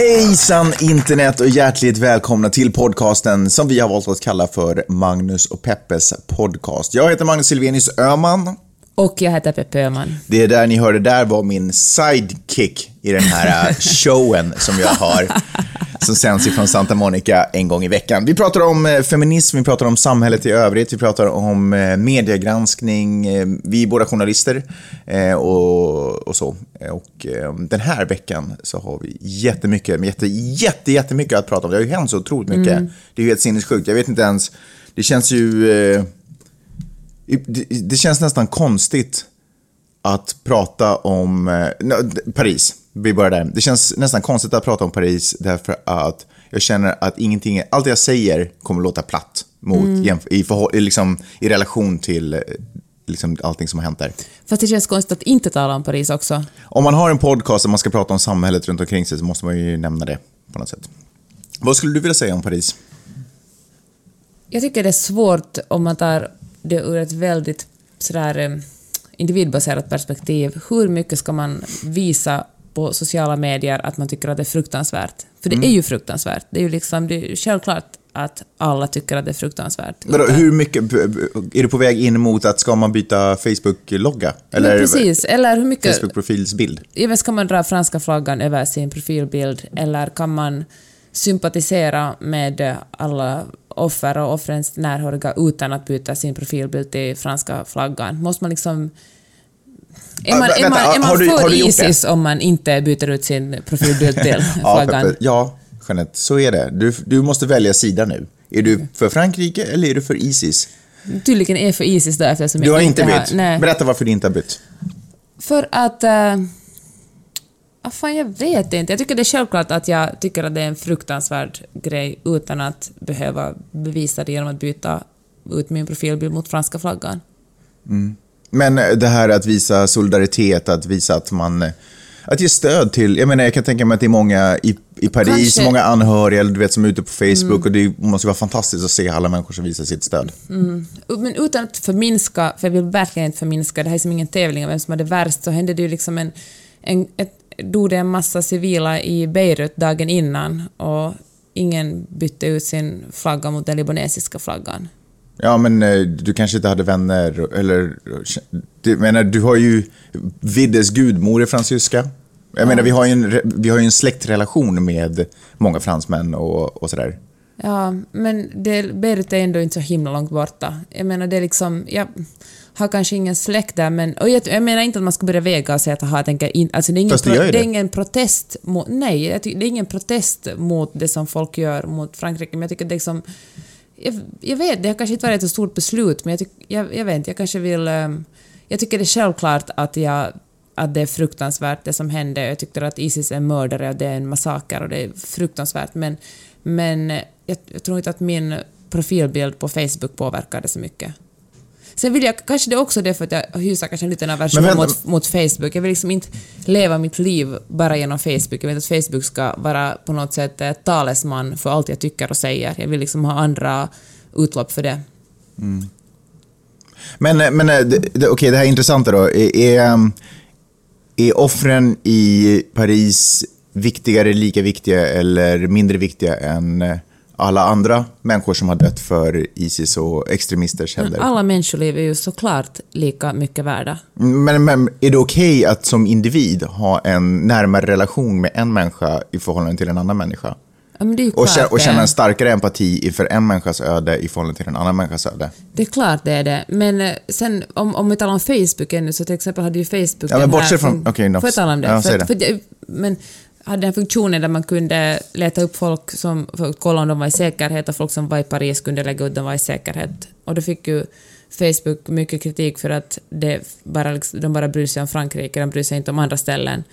Hejsan internet och hjärtligt välkomna till podcasten som vi har valt att kalla för Magnus och Peppes podcast. Jag heter Magnus Silvenius Öman. Och jag heter Peppe Öhman. Det där ni hörde där var min sidekick i den här äh, showen som jag har, som sänds ifrån Santa Monica en gång i veckan. Vi pratar om eh, feminism, vi pratar om samhället i övrigt, vi pratar om eh, mediegranskning, vi är båda journalister och, och så. Och den här veckan så har vi jättemycket, jätte, jätte, jättemycket att prata om. Det har ju hänt så otroligt mycket. Mm. Det är ju helt sinnessjukt. Jag vet inte ens, det känns ju... Det, känns nästan konstigt att prata om eh, Paris. Vi börjar där. Det känns nästan konstigt att prata om Paris därför att jag känner att ingenting, allt jag säger kommer låta platt mot, jämf- i, förhåll, i liksom, i relation till eh, liksom, allting som har hänt där. Fast det känns konstigt att inte tala om Paris också. Om man har en podcast där man ska prata om samhället runt omkring sig så måste man ju nämna det på något sätt. Vad skulle du vilja säga om Paris? Jag tycker det är svårt om man tar det ur ett väldigt sådär eh, individbaserat perspektiv. Hur mycket ska man visa på sociala medier att man tycker att det är fruktansvärt? För det Mm. är ju fruktansvärt. Det är ju liksom, det är självklart att alla tycker att det är fruktansvärt. Utan- hur mycket, är du på väg in mot att ska man byta Facebook-logga? Men precis, eller hur mycket... Facebook-profilsbild? Men ska man dra franska flaggan över sin profilbild eller kan man sympatisera med alla offer och offrens närhöriga utan att byta sin profilbild till franska flaggan? Måste man liksom... Är Ah, man, är vänta, man, är man du- för du? Isis om man inte byter ut sin profilbild till flaggan? Ja, Jeanette, så är det. Du, du måste välja sida nu. Är du för Frankrike eller är du för Isis? Tydligen är för Isis då eftersom Du jag har inte har... bytt. Nej. Berätta varför du inte har bytt. För att... Uh, ah, fan, jag vet inte. Jag tycker det är självklart att jag tycker att det är en fruktansvärd grej utan att behöva bevisa det genom att byta ut min profilbild mot franska flaggan. Men eh, det här att visa solidaritet, att visa att man... eh, Att ge stöd till... Jag menar, jag kan tänka mig att det är många i, i Paris, Kanske- många anhöriga, eller du vet, som är ute på Facebook och det måste vara fantastiskt att se alla människor som visar sitt stöd. Men utan att förminska, för jag vill verkligen inte förminska, det här är som ingen tävling om vem som hade värst, så hände det ju liksom en... en ett, dog det en massa civila i Beirut dagen innan och ingen bytte ut sin flagga mot den libanesiska flaggan. Ja, men eh, du kanske inte hade vänner, eller... Du, menar, du har ju Viddes gudmor är fransyska. Jag menar, vi har, ju en, vi har ju en släktrelation med många fransmän och, och sådär. Ja, men det, Beirut är ändå inte så himla långt borta. Jag menar, det är liksom... Jag har kanske ingen släkt där, men... Och jag, jag menar inte att man ska börja väga och säga att aha, tänker in, alltså det är ingen, Fast det gör ju det är det. ingen protest mot... Nej, tycker, det är ingen protest mot det som folk gör mot Frankrike, men jag tycker det är liksom... Jag, jag vet, det har kanske inte varit ett så stort beslut, men jag, tyck, jag, jag vet inte, jag kanske vill... ehm, Jag tycker det är självklart att, jag, att det är fruktansvärt det som hände. Jag tycker att Isis är mördare och det är en massaker och det är fruktansvärt, men, men jag, jag tror inte att min profilbild på Facebook påverkar det så mycket. Sen vill jag, kanske det är också det för att jag hyser kanske en liten aversion mot, mot Facebook. Jag vill liksom inte leva mitt liv bara genom Facebook. Jag vet att Facebook ska vara på något sätt ett talesman för allt jag tycker och säger. Jag vill liksom ha andra utlopp för det. Men, eh, men eh, det, okej, det här är intressanta då. Är, är, ehm, är offren i Paris viktigare, lika viktiga eller mindre viktiga än eh, alla andra människor som har dött för Isis och extremisters Men händer? alla människoliv är ju såklart lika mycket värda. Men, men är det okej att som individ ha en närmare relation med en människa i förhållande till en annan människa? Ja, men det är ju Och, klart kä- och känna en starkare empati inför en människas öde i förhållande till en annan människas öde? Det är klart det är det. Men eh, sen om, om vi talar om Facebook ännu, så till exempel hade ju Facebook Ja, men bortsett från- okej, no, Får jag tala om det? ja, för, det. För, jag- men hade den funktionen där man kunde leta upp folk som, för att kolla om de var i säkerhet och folk som var i Paris kunde lägga ut dem var i säkerhet. Och då fick ju Facebook mycket kritik för att det bara, liksom, de bara bryr sig om Frankrike, de bryr sig inte om andra ställen.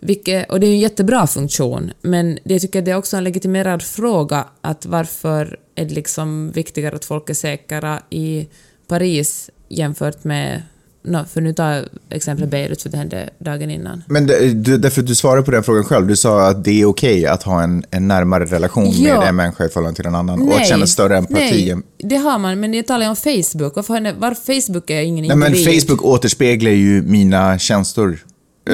Vilket, och det är ju en jättebra funktion, men det jag tycker det är också en legitimerad fråga att varför är det liksom viktigare att folk är säkra i Paris jämfört med No, för nu tar jag exemplet Beirut, för det hände dagen innan. Men det, du, därför att du svarade på den frågan själv. Du sa att det är okej att ha en, en närmare relation Ja. med en människa i förhållande till en annan och att känna större empati. Nej, det har man, men jag talar om Facebook. Varför, varför Facebook är ingen Nej, men individ? Facebook återspeglar ju mina känslor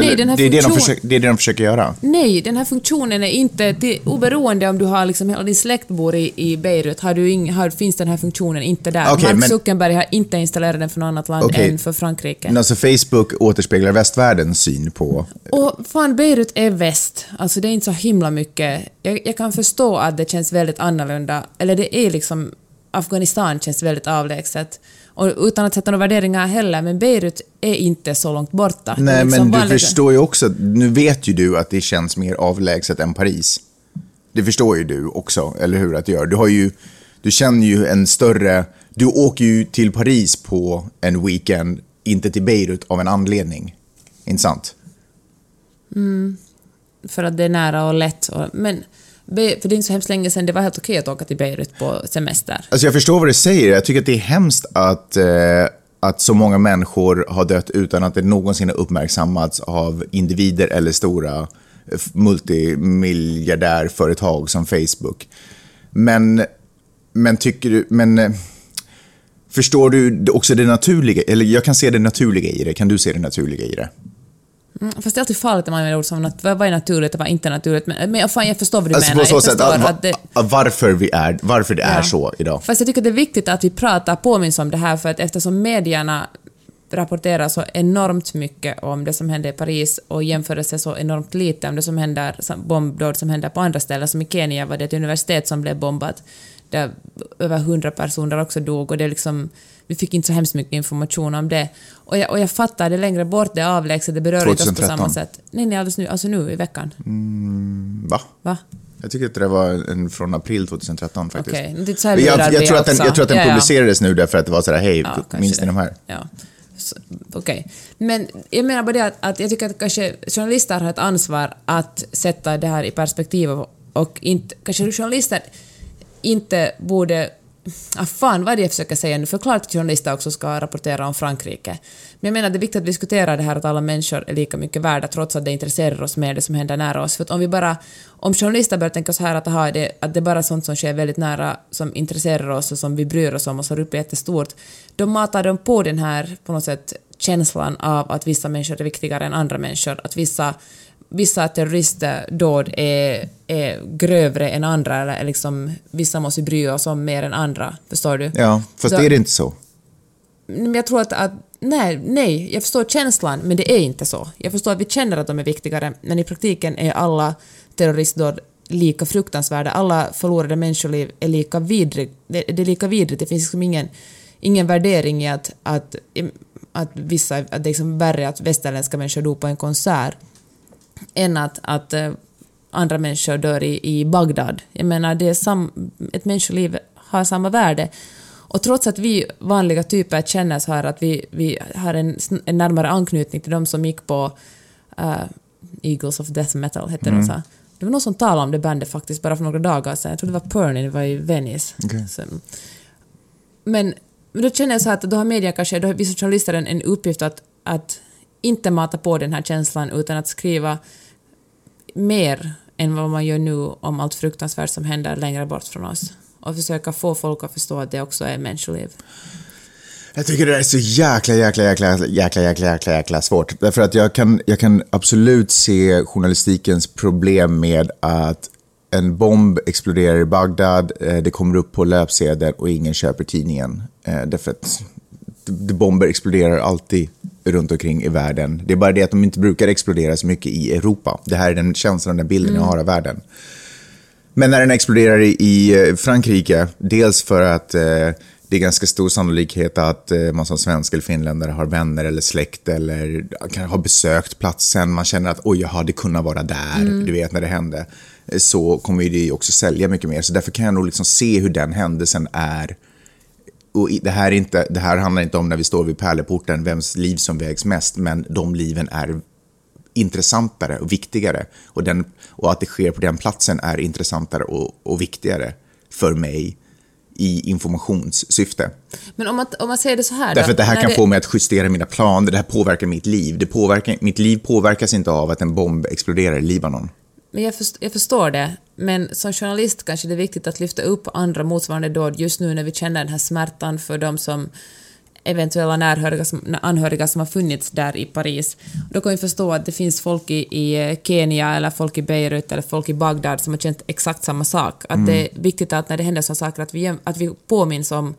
Nej, den här det, är det, de försöker, det är det de försöker göra. Nej, den här funktionen är inte, till, oberoende om du har liksom hela din släkt bor i, i Beirut, har du ing, har, finns den här funktionen inte där. Okej, Mark men- Zuckerberg har inte installerat den för något annat land Okej. än för Frankrike. Men Alltså Facebook återspeglar västvärldens syn på... Och fan, Beirut är väst. Alltså det är inte så himla mycket. Jag, jag kan förstå att det känns väldigt annorlunda. Eller det är liksom... Afghanistan känns väldigt avlägset. Och utan att sätta några värderingar heller, men Beirut är inte så långt borta. Nej, liksom men du förstår ju också, nu vet ju du att det känns mer avlägset än Paris. Det förstår ju du också, eller hur? Att det gör. Du har ju, du känner ju en större, du åker ju till Paris på en weekend, inte till Beirut av en anledning. Inte sant? För att det är nära och lätt. Och, men för det är inte så hemskt länge sedan det var helt okej att åka till Beirut på semester. Alltså jag förstår vad du säger. Jag tycker att det är hemskt att, eh, att så många människor har dött utan att det någonsin har uppmärksammats av individer eller stora multimiljardärföretag som Facebook. Men, men tycker du, men eh, förstår du också det naturliga, eller jag kan se det naturliga i det, kan du se det naturliga i det? Mm, fast det är alltid farligt när man använder ord som nat- vad är naturligt och vad är inte naturligt. Men, men fan, jag förstår vad du Alltså menar. på så sätt, att, att det, att varför, vi är, varför det är Ja. så idag. Fast jag tycker det är viktigt att vi pratar, påminns om det här, för att eftersom medierna rapporterar så enormt mycket om det som hände i Paris och jämförelse så enormt lite om det som händer, bombdåd som händer på andra ställen, som i Kenya var det ett universitet som blev bombat, där över hundra personer också dog och det är liksom, vi fick inte så hemskt mycket information om det. Och jag, och jag fattar, det längre bort, det är avlägset, det berör inte oss på 2013. samma sätt. Nej, nej, alldeles nu, alltså nu i veckan. Va? Va? Jag tycker att det var en från april 2013 faktiskt. Okej, det är jag, jag, tror att den, jag tror att den Ja, ja. publicerades nu därför att det var sådär, hej, Ja, minns ni de här? Ja. Okej. Men jag menar bara det att, att jag tycker att kanske journalister har ett ansvar att sätta det här i perspektiv och, och inte, kanske journalister inte borde... Ah, fan, vad är det jag försöker säga nu? Förklart att journalister också ska rapportera om Frankrike. Men jag menar, det är viktigt att diskutera det här att alla människor är lika mycket värda trots att det intresserar oss mer det som händer nära oss. För att om vi bara... Om journalister börjar tänka så här att, aha, det, att det är bara sånt som sker väldigt nära som intresserar oss och som vi bryr oss om och som är uppe jättestort, då matar de på den här, på något sätt, känslan av att vissa människor är viktigare än andra människor, att vissa vissa terroristdåd är, är grövre än andra, eller liksom, vissa måste vi bry oss om mer än andra. Förstår du? Ja, fast Så- det är det inte så. Men jag tror att, att nej, nej, jag förstår känslan, men det är inte så. Jag förstår att vi känner att de är viktigare, men i praktiken är alla terroristdåd lika fruktansvärda. Alla förlorade människoliv är lika vidrig, det, det är lika vidrigt. Det finns liksom ingen, ingen värdering i att, att, att vissa, att det är liksom värre att västerländska människor dog på en konsert än att, att eh, andra människor dör i, i Bagdad. Jag menar, det är sam, ett människoliv har samma värde. Och trots att vi vanliga typer känner så här att vi, vi har en, en närmare anknytning till de som gick på eh, Eagles of Death Metal, hette de så. Det var någon som talade om det bandet faktiskt bara för några dagar sedan. Jag tror det var Perny, det var i Venice. Så, men, men då känner jag så här att då har media kanske, då har vissa journalister en, en uppgift att, att inte mata på den här känslan utan att skriva mer än vad man gör nu om allt fruktansvärt som händer längre bort från oss. Och försöka få folk att förstå att det också är människoliv. Jag tycker det är så jäkla, jäkla, jäkla, jäkla, jäkla, jäkla, jäkla svårt. Därför att jag kan, jag kan absolut se journalistikens problem med att en bomb exploderar i Bagdad, eh, det kommer upp på löpsedeln och ingen köper tidningen. Eh, därför att bomber exploderar alltid runt omkring i världen. Det är bara det att de inte brukar explodera så mycket i Europa. Det här är den känslan, den bilden jag har av världen. Men när den exploderar i, eh, Frankrike, dels för att eh, det är ganska stor sannolikhet att eh, man som svensk eller finländare har vänner eller släkt eller kan ha besökt platsen. Man känner att oj, jag hade kunnat vara där, du vet när det hände. Eh, Så kommer det också sälja mycket mer. Så därför kan jag nog liksom se hur den händelsen är och det här, är inte, det här handlar inte om när vi står vid pärleporten, vems liv som vägs mest, men de liven är intressantare och viktigare. Och, den, och att det sker på den platsen är intressantare och, och viktigare för mig i informationssyfte. Men om man, om man säger det så här Därför då, att det här kan få mig att justera mina planer, det här påverkar mitt liv. Det påverkar, mitt liv påverkas inte av att en bomb exploderar i Libanon. Men jag, först, jag förstår det, men som journalist kanske det är viktigt att lyfta upp andra motsvarande dåd just nu när vi känner den här smärtan för de som eventuella närhöriga som, anhöriga som har funnits där i Paris. Då kan vi förstå att det finns folk i, i Kenya eller folk i Beirut eller folk i Bagdad som har känt exakt samma sak. Att det är viktigt att när det händer sådana saker att vi, att vi påminns om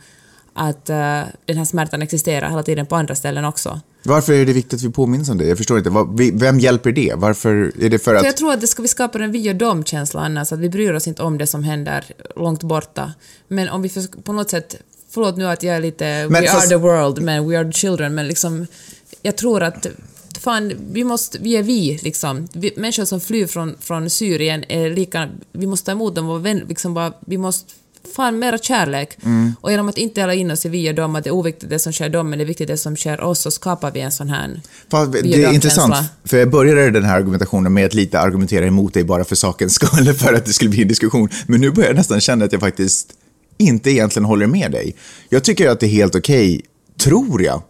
att uh, den här smärtan existerar hela tiden på andra ställen också. Varför är det viktigt att vi påminns om det? Jag förstår inte. Vem hjälper det? Varför är det för För att... jag tror att det ska vi skapa en vi och dom-känsla annars, att vi bryr oss inte om det som händer långt borta. Men om vi på något sätt, förlåt nu att jag är lite Men we fast- are the world, men we are the children, men liksom jag tror att fan, vi måste, vi är vi liksom. Vi, människor som flyr från, från Syrien är lika, vi måste ta emot dem och vän, liksom bara, vi måste fan mera kärlek. Mm. Och genom att inte dela in oss i vi och dem, att det är oviktigt det som sker dem, men det är viktigt det som sker oss, så skapar vi en sån här Fast det är intressant, för jag började den här argumentationen med att lite argumentera emot dig bara för sakens skull, för att det skulle bli en diskussion. Men nu börjar jag nästan känna att jag faktiskt inte egentligen håller med dig. Jag tycker att det är helt okej, tror jag.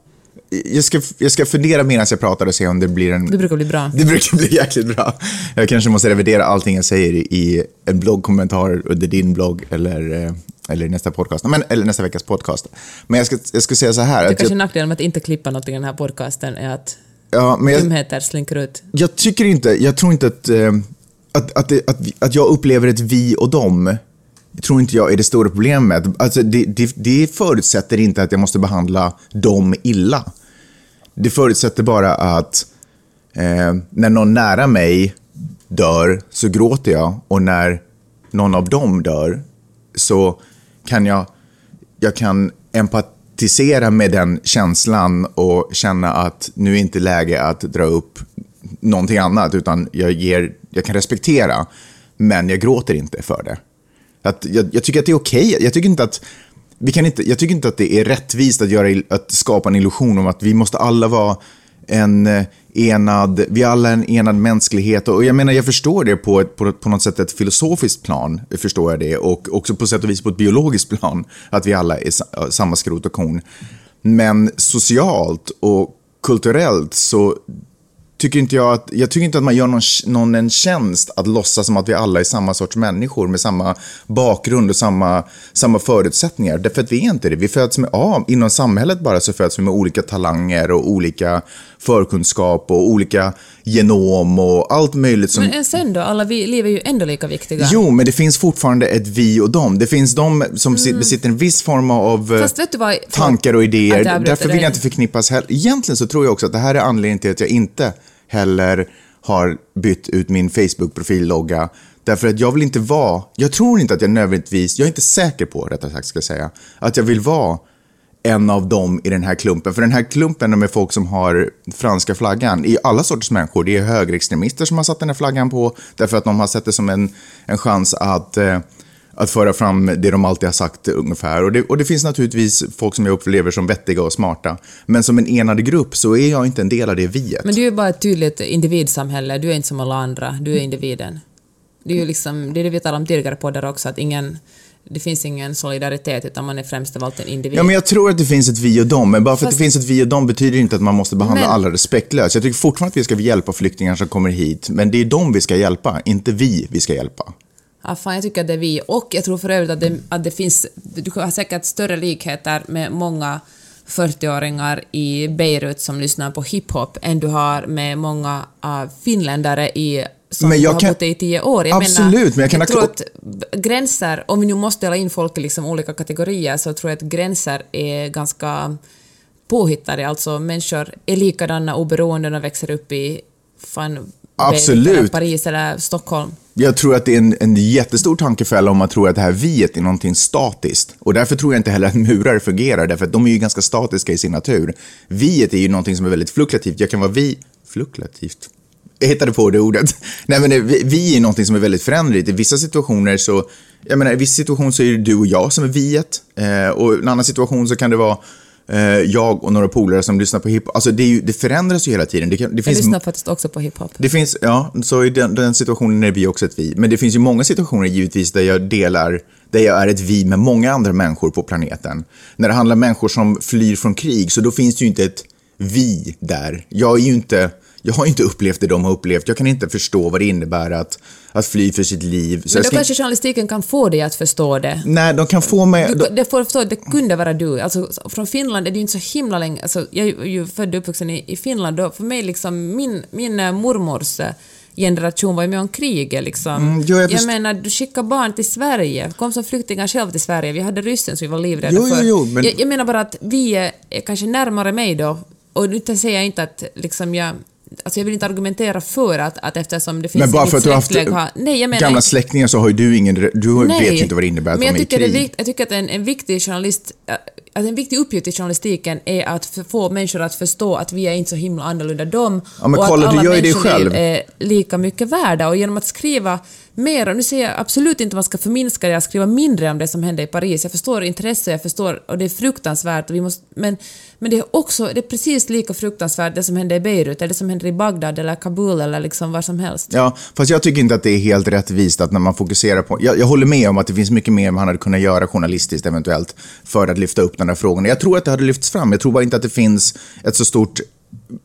Jag ska, jag ska fundera medan jag pratar och se om det blir en... Det brukar bli bra. Det brukar bli jäkligt bra. Jag kanske måste revidera allting jag säger i en bloggkommentar under din blogg eller, eh, eller nästa podcast, men, eller nästa veckas podcast. Men jag ska, jag ska säga så här. Det Att kanske jag, nackdelen med att inte klippa något i den här podcasten är att ja, men dumheter slinker ut. jag tycker inte, jag tror inte att, eh, att, att, att, att jag upplever ett vi och dem, tror inte jag är det stora problemet. Alltså det, det, det förutsätter inte att jag måste behandla dem illa. Det förutsätter bara att eh, när någon nära mig dör så gråter jag och när någon av dem dör så kan jag, jag kan empatisera med den känslan och känna att nu är inte läge att dra upp någonting annat utan jag, ger, jag kan respektera men jag gråter inte för det. Att jag, jag tycker att det är okej. Jag tycker inte att vi kan inte, jag tycker inte att det är rättvist att, göra, att skapa en illusion om att vi måste alla vara en eh, enad, vi är alla en enad mänsklighet. Och jag menar, jag förstår det på, ett, på, på något sätt ett filosofiskt plan, förstår jag det. Och också på sätt och vis på ett biologiskt plan, att vi alla är samma skrot och korn. Men socialt och kulturellt så tycker inte jag att, jag tycker inte att man gör någon, någon en tjänst att låtsas som att vi alla är samma sorts människor med samma bakgrund och samma, samma förutsättningar. Därför att vi är inte det. Vi föds med, ja, inom samhället bara så föds vi med olika talanger och olika förkunskap och olika genom och allt möjligt som... Men sen då, alla vi, liv är ju ändå lika viktiga. Jo, men det finns fortfarande ett vi och dem. Det finns de som si- besitter en viss form av eh, Mm. Fast vet du vad? tankar och idéer. Därför vill jag inte förknippas heller. Egentligen så tror jag också att det här är anledningen till att jag inte heller har bytt ut min Facebook-profillogga. Därför att jag vill inte vara, jag tror inte att jag nödvändigtvis, jag är inte säker på, rättare sagt ska jag säga, att jag vill vara en av dem i den här klumpen. För den här klumpen med folk som har franska flaggan i alla sorters människor. Det är högerextremister som har satt den här flaggan på därför att de har sett det som en, en chans att, eh, att föra fram det de alltid har sagt ungefär. Och det, och det finns naturligtvis folk som jag upplever som vettiga och smarta. Men som en enad grupp så är jag inte en del av det viet. Men du är bara ett tydligt individsamhälle, du är inte som alla andra, du är individen. Det är ju liksom, det är det vi talade om tidigare på där också, att ingen, det finns ingen solidaritet utan man är främst av allt en individ. Ja, men jag tror att det finns ett vi och dem, men bara för att Fast- det finns ett vi och dem betyder inte att man måste behandla Men- alla respektlöst. Jag tycker fortfarande att vi ska hjälpa flyktingar som kommer hit, men det är dem vi ska hjälpa, inte vi vi ska hjälpa. Ja, fan, jag tycker att det är vi. Och jag tror för övrigt att det, att det finns... Du har säkert större likheter med många 40-åringar i Beirut som lyssnar på hiphop än du har med många uh, finländare i som Men jag har kan- bott i tio år. Jag Absolut, menar, men jag kan jag tror att gränser, om vi nu måste dela in folk i liksom olika kategorier, så tror jag att gränser är ganska påhittade. Alltså människor är likadana oberoende när de växer upp i fan, Absolut. Paris eller Stockholm. Jag tror att det är en, en jättestor tankefälla om man tror att det här viet är någonting statiskt. Och därför tror jag inte heller att murar fungerar, därför att de är ju ganska statiska i sin natur. Viet är ju någonting som är väldigt fluktuativt. Jag kan vara vi... Fluktuativt? Jag hittade på det ordet. Nej, men det- vi, vi är någonting som är väldigt föränderligt. I vissa situationer så... Jag menar, i vissa situationer så är det du och jag som är viet. Eh, och i en annan situation så kan det vara eh, jag och några polare som lyssnar på hiphop. Alltså det, ju, det förändras ju hela tiden. Det, kan, det Jag finns lyssnar faktiskt också på hiphop. det finns, ja, så i den, den situationen är vi också ett vi. Men det finns ju många situationer givetvis där jag delar, där jag är ett vi med många andra människor på planeten. När det handlar om människor som flyr från krig, så då finns det ju inte ett vi där. Jag är ju inte, Jag har inte upplevt det de har upplevt. Jag kan inte förstå vad det innebär att, att fly för sitt liv. Så Men då ska kanske journalistiken kan få dig att förstå det. Nej, de kan få mig... Du, de- det får förstå, det kunde vara du. Alltså, från Finland är det ju inte så himla länge... Alltså, jag är ju född och uppvuxen i, i Finland och för mig liksom min, min eh, mormors eh, generation var ju med om kriget liksom. Mm, jo, jag jag menar, du skickar barn till Sverige, kom som flyktingar själv till Sverige, vi hade ryssen som vi var livrädda Jo, för. jo, men- jag, jag menar bara att vi är, är kanske närmare mig då, och nu säger jag inte att liksom jag Alltså jag vill inte argumentera för att, att eftersom det finns Men bara i för att du har haft har- Nej, jag menar gamla släktingar så har ju du ingen... Du vet ju inte vad det innebär att men jag i tycker, det är krig. vikt, jag tycker att en, en viktig journalist, äh, att en viktig uppgift i journalistiken är att få människor att förstå att vi är inte så himla annorlunda dem Ja, men och kolla, att du alla gör ju det själv. är lika mycket värda. Och genom att skriva mer, och nu säger jag absolut inte att man ska förminska det, och skriva mindre om det som hände i Paris. Jag förstår intresse, jag förstår, och det är fruktansvärt, och vi måste, men, men det är också, det är precis lika fruktansvärt det som hände i Beirut, eller det som händer i Bagdad eller Kabul eller liksom var som helst. Ja, fast jag tycker inte att det är helt rättvist att när man fokuserar på... Jag, jag håller med om att det finns mycket mer man hade kunnat göra journalistiskt eventuellt för att lyfta upp den här frågan. Jag tror att det hade lyfts fram. Jag tror bara inte att det finns ett så stort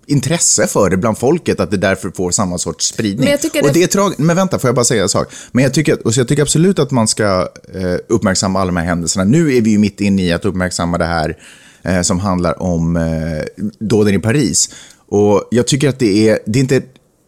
intresse för det bland folket att det därför får samma sorts spridning. Tycker och det- det är tragiskt. Men vänta, får jag bara säga en sak? Men jag tycker, och så jag tycker absolut att man ska eh, uppmärksamma alla de här händelserna. Nu är vi ju mitt inne i att uppmärksamma det här eh, som handlar om eh, dåden i Paris. Och jag tycker att det är, det är inte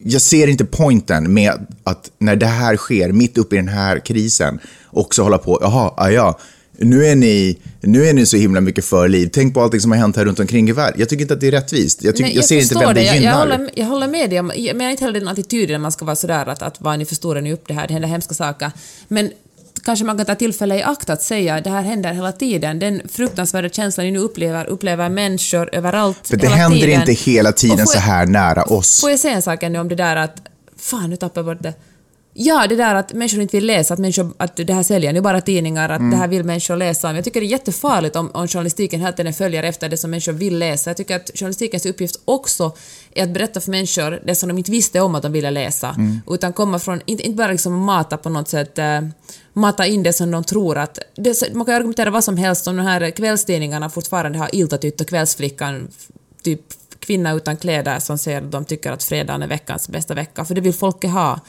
jag ser inte poängen med att när det här sker, mitt uppe i den här krisen, också hålla på, jaha, ah, ja, nu är, ni, nu är ni så himla mycket för liv. Tänk på allting som har hänt här runt omkring i världen. Jag tycker inte att det är rättvist. Jag, tycker, Nej, jag, ser inte vem det Jag, gynnar. jag, håller, jag håller med dig, om- jag menar inte heller den attityden att man ska vara sådär att, att vad ni förstorar ni upp det här, det händer hemska saker. Men kanske man kan ta tillfälle i akt att säga det här händer hela tiden. Den fruktansvärda känslan ni nu upplever, upplever människor överallt För det hela händer tiden. inte hela tiden så jag- här nära oss. Får jag säga en sak ännu om det där att... Fan, nu tappar jag bort det. Ja, det där att människor inte vill läsa, att, människor, att det här säljer nu bara tidningar, att Mm. det här vill människor läsa om. Jag tycker det är jättefarligt om, om journalistiken hela tiden följer efter det som människor vill läsa. Jag tycker att journalistikens uppgift också är att berätta för människor det som de inte visste om att de ville läsa. Mm. Utan komma från, inte, inte bara liksom mata på något sätt, eh, mata in det som de tror att... Det, man kan argumentera vad som helst om de här kvällstidningarna fortfarande har Iltatytt och Kvällsflickan, typ kvinna utan kläder som säger att de tycker att fredagen är veckans bästa vecka, för det vill folket ha.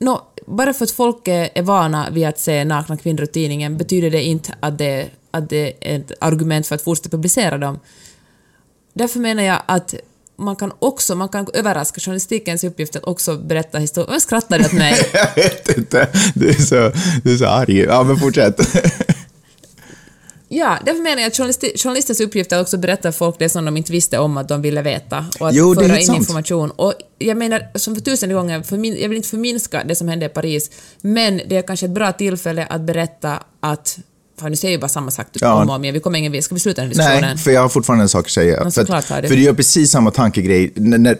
No, bara för att folk är är vana vid att se nakna kvinnor i tidningen betyder det inte att det, att det är ett argument för att fortsätta publicera dem. Därför menar jag att man kan också, man kan överraska journalistikens uppgift att också berätta historier. Vem skrattar åt mig? Jag vet inte. Du är så, du är så arg. Ja, men fortsätt. Ja, därför menar jag att journalisti- journalistens uppgift är också att berätta för folk det som de inte visste om att de ville veta och att Jo, föra in sant. information. Och jag menar, som för tusende gånger, förmin- jag vill inte förminska det som hände i Paris, men det är kanske ett bra tillfälle att berätta att Fan, nu säger jag bara samma sak Ja. om och om igen, vi kommer ingen. Ska vi sluta den diskussionen? Nej, för jag har fortfarande en sak att säga. Men för, såklart att, för du gör precis samma tankegrej, när, när,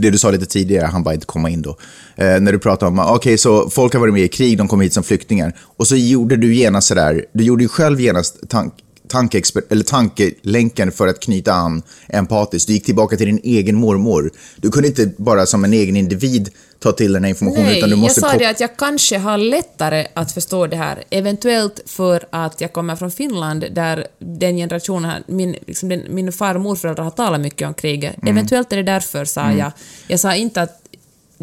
det du sa lite tidigare, han bara inte komma in då. Eh, när du pratade om, okej, så folk har varit med i krig, de kom hit som flyktingar. Och så gjorde du genast sådär, du gjorde ju själv genast tank, tankeexper- eller tankelänken för att knyta an empatiskt. Du gick tillbaka till din egen mormor. Du kunde inte bara som en egen individ ta till den här informationen, Nej, utan du måste jag sa det att jag kanske har lättare att förstå det här, eventuellt för att jag kommer från Finland där den generationen, min, liksom den, min far och morföräldrar har talat mycket om kriget. Mm. Eventuellt är det därför, sa jag. Jag sa inte att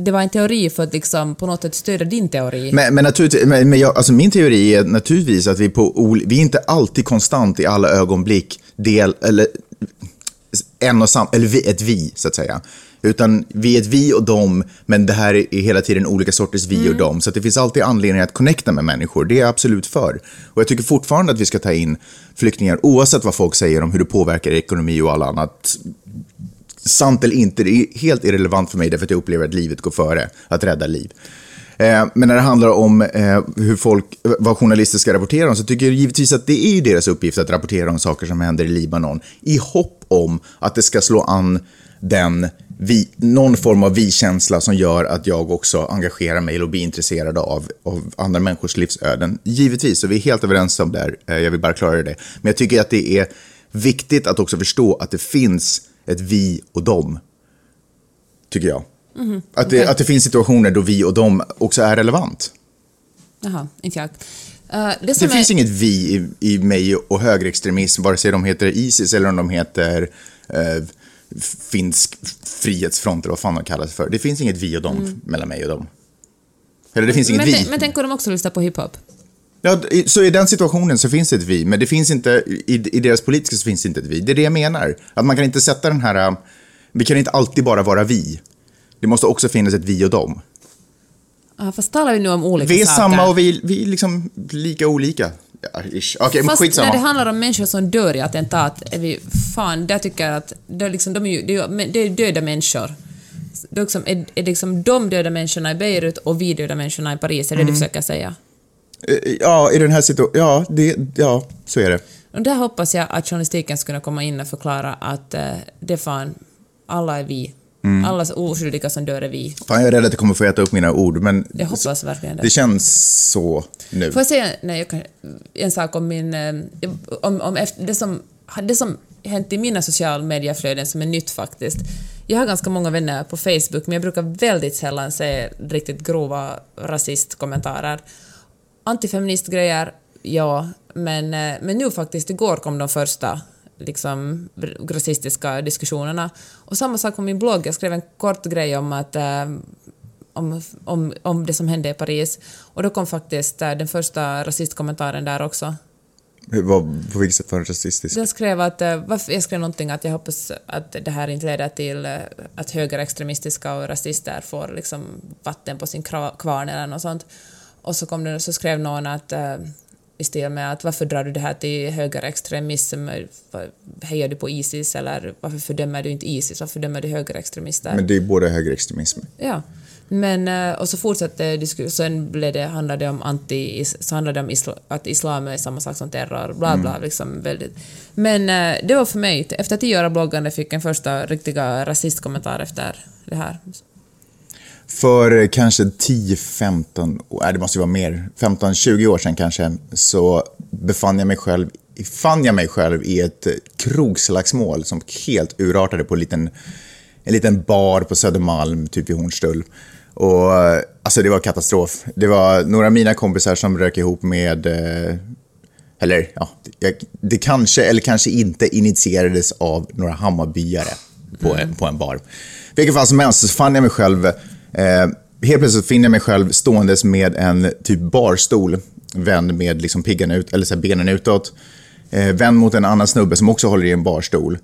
det var en teori för att liksom på något sätt stödja din teori. Men, men, naturligtvis, men, men jag, alltså min teori är naturligtvis att vi, på, vi är inte alltid konstant i alla ögonblick del, eller en och sam, eller vi, ett vi, så att säga. Utan vi är ett vi och dem, men det här är hela tiden olika sorters vi och dem. Så att det finns alltid anledning att connecta med människor. Det är jag absolut för. Och jag tycker fortfarande att vi ska ta in flyktingar, oavsett vad folk säger om hur det påverkar ekonomi och alla annat sant eller inte, det är helt irrelevant för mig därför att jag upplever att livet går före att rädda liv. Eh, men när det handlar om eh, hur folk, eh, vad journalister ska rapportera om så tycker jag givetvis att det är ju deras uppgift att rapportera om saker som händer i Libanon i hopp om att det ska slå an den vi, någon form av vi-känsla som gör att jag också engagerar mig och blir intresserad av, av andra människors livsöden. Givetvis, så vi är helt överens om det här. Jag vill bara klara det. Men jag tycker att det är viktigt att också förstå att det finns ett vi och dem. Tycker jag. att, det, okej. att det finns situationer då vi och dem också är relevant. Jaha, inte jag. Eh, det Det är, finns inget vi i, i mig och högerextremism, vare sig de heter Isis eller om de heter eh, finsk frihetsfront, eller vad fan de kallar sig för. Det finns inget vi och dem mellan mig och dem. Eller det finns inget Men, vi. men tänk om de också lyssnar på hiphop? Ja, så i den situationen så finns det ett vi, men det finns inte, i, i deras politiska så finns det inte ett vi. Det är det jag menar. Att man kan inte sätta den här, äh, vi kan inte alltid bara vara vi. Det måste också finnas ett vi och dem. Ah, fast talar vi nu om olika Vi är saker? samma och vi, vi är liksom lika olika. Ja, ish. Men Fast skitsamma. när det handlar om människor som dör i attentat, är vi, fan, där tycker jag att det är, liksom, de är, ju, det är, ju- det är döda människor. Det är, liksom, är, är liksom de döda människorna i Beirut och vi döda människorna i Paris, är det Mm. du försöker säga? Eh, Ja, i den här situationen, ja, det, ja, så är det. Och där hoppas jag att journalistiken ska kunna komma in och förklara att eh, det fan, alla är vi. Mm. Alla oskyldiga som dör är vi. Fan, jag är rädd att jag kommer få äta upp mina ord, men Jag hoppas verkligen det. det känns så nu. Får jag säga nej, jag kan, en sak om min... eh, Om, om efter, det, som, det som hänt i mina sociala medieflöden som är nytt faktiskt. Jag har ganska många vänner på Facebook men jag brukar väldigt sällan se riktigt grova rasistkommentarer. Antifeministgrejer, ja, men, eh, men nu faktiskt igår kom de första liksom, rasistiska diskussionerna. Och samma sak på min blogg, jag skrev en kort grej om att eh, om, om, om det som hände i Paris. Och då kom faktiskt eh, den första rasistkommentaren där också. Vad, på vilket sätt var det rasistiskt? Jag skrev, att, varför, jag skrev någonting att jag hoppas att det här inte leder till att högerextremistiska och rasister får liksom vatten på sin kvarn eller något sånt. Och så, kom det, så skrev någon att eh, i stil med att varför drar du det här till högerextremism? Hejar du på Isis? Eller varför fördömer du inte Isis? Varför fördömer du högerextremister? Men det är både högerextremism. Ja. Men, eh, och så fortsatte diskussionen, sen blev det, handlade om anti, så handlade det om isla, att islam är samma sak som terror, bla bla, liksom väldigt. Men eh, det var för mig, efter tio år av bloggande fick jag en första riktiga rasistkommentar efter det här. För kanske 10-15, år, nej det måste ju vara mer, 15-20 år sedan kanske, så befann jag mig själv, fann jag mig själv i ett krogslagsmål som helt urartade på en liten, en liten bar på Södermalm, typ i Hornstull. Och alltså det var katastrof. Det var några av mina kompisar som rök ihop med eh, eller ja, det kanske eller kanske inte initierades av några Hammarbyare på, på en bar. Vilket fall som helst så fann jag mig själv, eh, helt plötsligt finner jag mig själv ståendes med en typ barstol, vänd med liksom piggarna ut, eller så benen utåt, eh, vänd mot en annan snubbe som också håller i en barstol.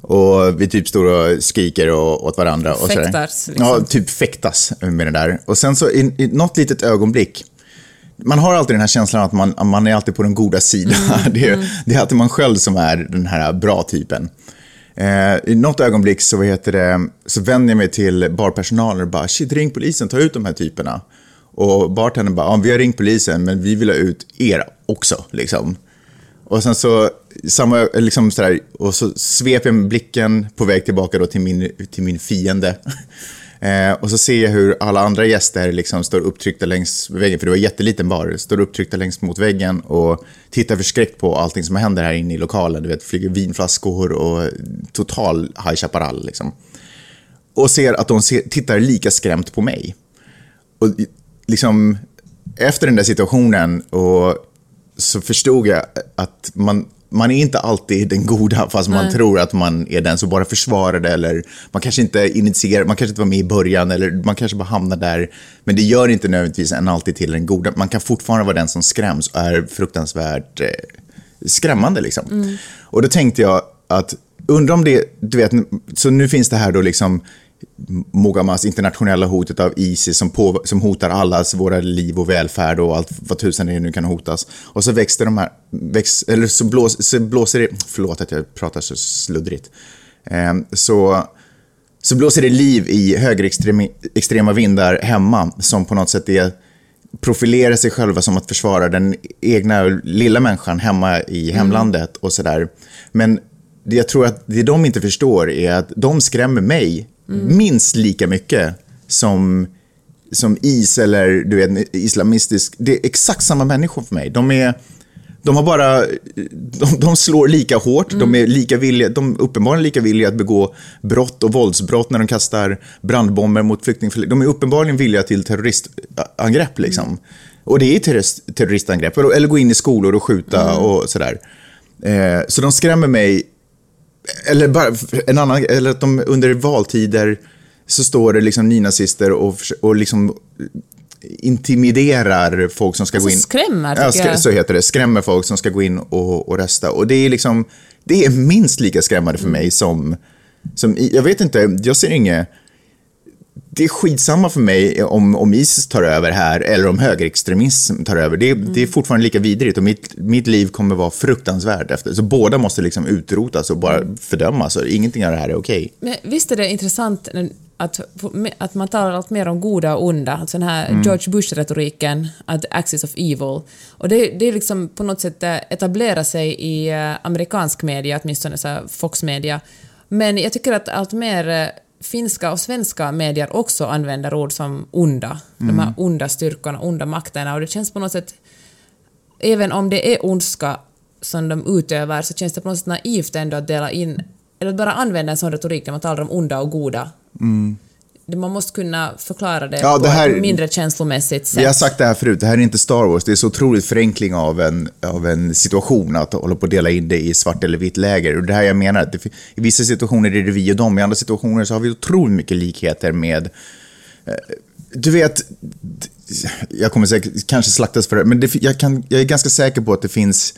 Och vi typ står och skriker och, åt varandra. Och. Fäktas, liksom. Ja, typ fäktas med det där. Och sen så i, i något litet ögonblick man har alltid den här känslan att man, man är alltid på den goda sidan. det, är, det är alltid man själv som är den här bra typen. Eh, I något ögonblick så, vad heter det, så vänder jag mig till barpersonalen och bara “shit, ring polisen, ta ut de här typerna”. Och bartendern bara “ja, vi har ringt polisen, men vi vill ha ut er också”. Liksom. Och sen så, samma, liksom sådär, och så sveper jag med blicken på väg tillbaka då till, min, till min fiende. Eh, och så ser jag hur alla andra gäster liksom står upptryckta längs väggen, för det var en jätteliten bar, står upptryckta längs mot väggen och tittar förskräckt på allting som händer här inne i lokalen. Du vet, flyger vinflaskor och total High Chaparral liksom. Och ser att de ser, tittar lika skrämt på mig. Och liksom, efter den där situationen och så förstod jag att man, man är inte alltid den goda fast man Nej. tror att man är den som bara försvarar det eller man kanske inte initierar, man kanske inte var med i början eller man kanske bara hamnar där. Men det gör inte nödvändigtvis en alltid till den goda. Man kan fortfarande vara den som skräms och är fruktansvärt eh, skrämmande liksom. Och då tänkte jag att undrar om det, du vet, så nu finns det här då liksom Mogammas internationella hotet av Isis som, på, som hotar allas våra liv och välfärd och allt vad tusan det nu kan hotas. Och så växte de här, väx, eller så, blås, så blåser det, förlåt att jag pratar så sluddrigt, eh, så, så blåser det liv i högerextrema extrema vindar hemma som på något sätt är profilerar sig själva som att försvara den egna lilla människan hemma i hemlandet och sådär. Men det jag tror att det de inte förstår är att de skrämmer mig minst lika mycket som, som is eller du vet, islamistisk. Det är exakt samma människor för mig. De är... De har bara, de, de slår lika hårt, de är lika villiga, de är uppenbarligen lika villiga att begå brott och våldsbrott när de kastar brandbomber mot flyktingförläggningar. De är uppenbarligen villiga till terroristangrepp liksom. Och det är terrorist, terroristangrepp, eller, eller gå in i skolor och skjuta och sådär. Eh, så de skrämmer mig Eller bara en annan, eller att de under valtider så står det liksom nynazister och, och liksom intimiderar folk som ska Alltså gå in. skrämmer, ja, jag. Så heter det. Skrämmer folk som ska gå in och, och rösta. Och det är liksom, det är minst lika skrämmande för mig som, som, jag vet inte, jag ser inget, det är skitsamma för mig om, om Isis tar över här eller om högerextremism tar över. Det, det är fortfarande lika vidrigt och mitt, mitt liv kommer vara fruktansvärt efter. Så båda måste liksom utrotas och bara fördömas. Och ingenting av det här är okej. Men visst är det intressant att, att man talar allt mer om goda och onda, alltså den här George Bush-retoriken, att axis of evil. Och det, det är liksom på något sätt eh, etablera sig i eh, amerikansk media, åtminstone så Fox-media. Men jag tycker att allt mer eh, finska och svenska medier också använder ord som onda. De här onda styrkorna, onda makterna. Och det känns på något sätt även om det är ondska som de utövar så känns det på något sätt naivt ändå att dela in, eller att bara använda en sån retorik när man talar om onda och goda. Det- Man måste kunna förklara det. Ja, på det här- ett mindre känslomässigt sätt. Vi har sagt det här förut, det här är inte Star Wars. Det är så otroligt förenkling av en, av en situation att hålla på att dela in det i svart eller vitt läger. Och det här jag menar, att det, i vissa situationer är det vi och dem, i andra situationer så har vi otroligt mycket likheter med eh, du vet, jag kommer säkert kanske slaktas för det, men det, jag, kan, jag är ganska säker på att det finns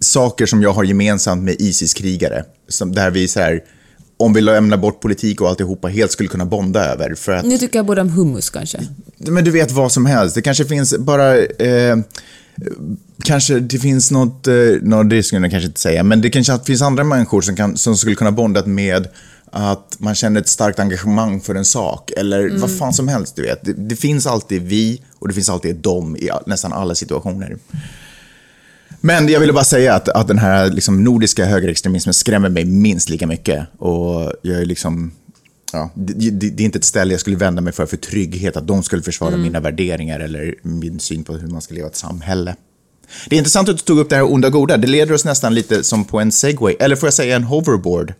saker som jag har gemensamt med ISIS-krigare. Där vi så här, om vi lämnar bort politik och alltihopa, helt skulle kunna bonda över. För att Nu tycker jag både om hummus kanske. men du vet vad som helst. Det kanske finns bara... Eh, kanske det finns något... Eh, no, det skulle jag kanske inte säga. Men det kanske finns andra människor som, kan, som skulle kunna bonda med att man känner ett starkt engagemang för en sak. Eller vad fan som helst, du vet. Det, det finns alltid vi och det finns alltid dem i nästan alla situationer. Men jag ville bara säga att, att den här liksom, nordiska högerextremismen skrämmer mig minst lika mycket. Och jag är liksom... Ja, det, det, det är inte ett ställe jag skulle vända mig för för trygghet, att de skulle försvara mina värderingar eller min syn på hur man ska leva ett samhälle. Det är intressant att du tog upp det här onda goda. Det leder oss nästan lite som på en segway, eller får jag säga en hoverboard?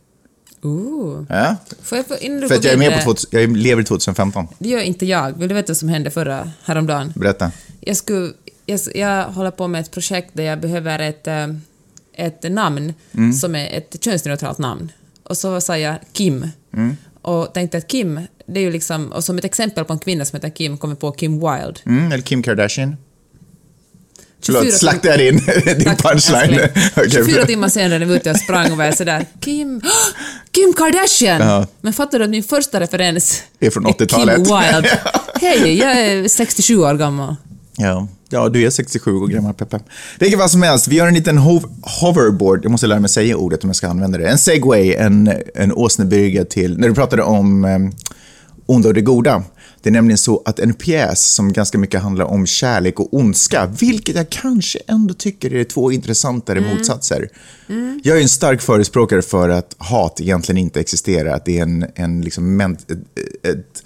Ooh. Ja? Får jag, få- innan du För att jag är med på, 2000 jag lever i 2015. Det gör inte jag. Vill du veta vad som hände förra, häromdagen? Berätta. Jag, skulle, jag, jag håller på med ett projekt där jag behöver ett, eh, ett namn Mm. som är ett könsneutralt namn. Och så sa jag Kim. Mm. Och tänkte att Kim, det är ju liksom, och som ett exempel på en kvinna som heter Kim kommer på Kim Wilde. Mm, eller Kim Kardashian. 24 Förlåt, slaktade jag din, din punchline? Okej, 24 bra. timmar senare när vi var ute och sprang och var sådär Kim, Kim Kardashian! Ja. Men fattar du att min första referens Är från 80-talet. Kim Wilde. Hej, jag är 67 år gammal. Ja. Ja, du är 67 år gammal, Peppe. Vilket vad som helst, vi gör en liten hov- hoverboard. Jag måste lära mig säga ordet om jag ska använda det. En segway, en, en åsnebrygga till... När du pratade om eh, onda och det goda. Det är nämligen så att en pjäs som ganska mycket handlar om kärlek och ondska, vilket jag kanske ändå tycker är två intressantare motsatser. Jag är en stark förespråkare för att hat egentligen inte existerar, att det är en, en liksom men, ett, ett,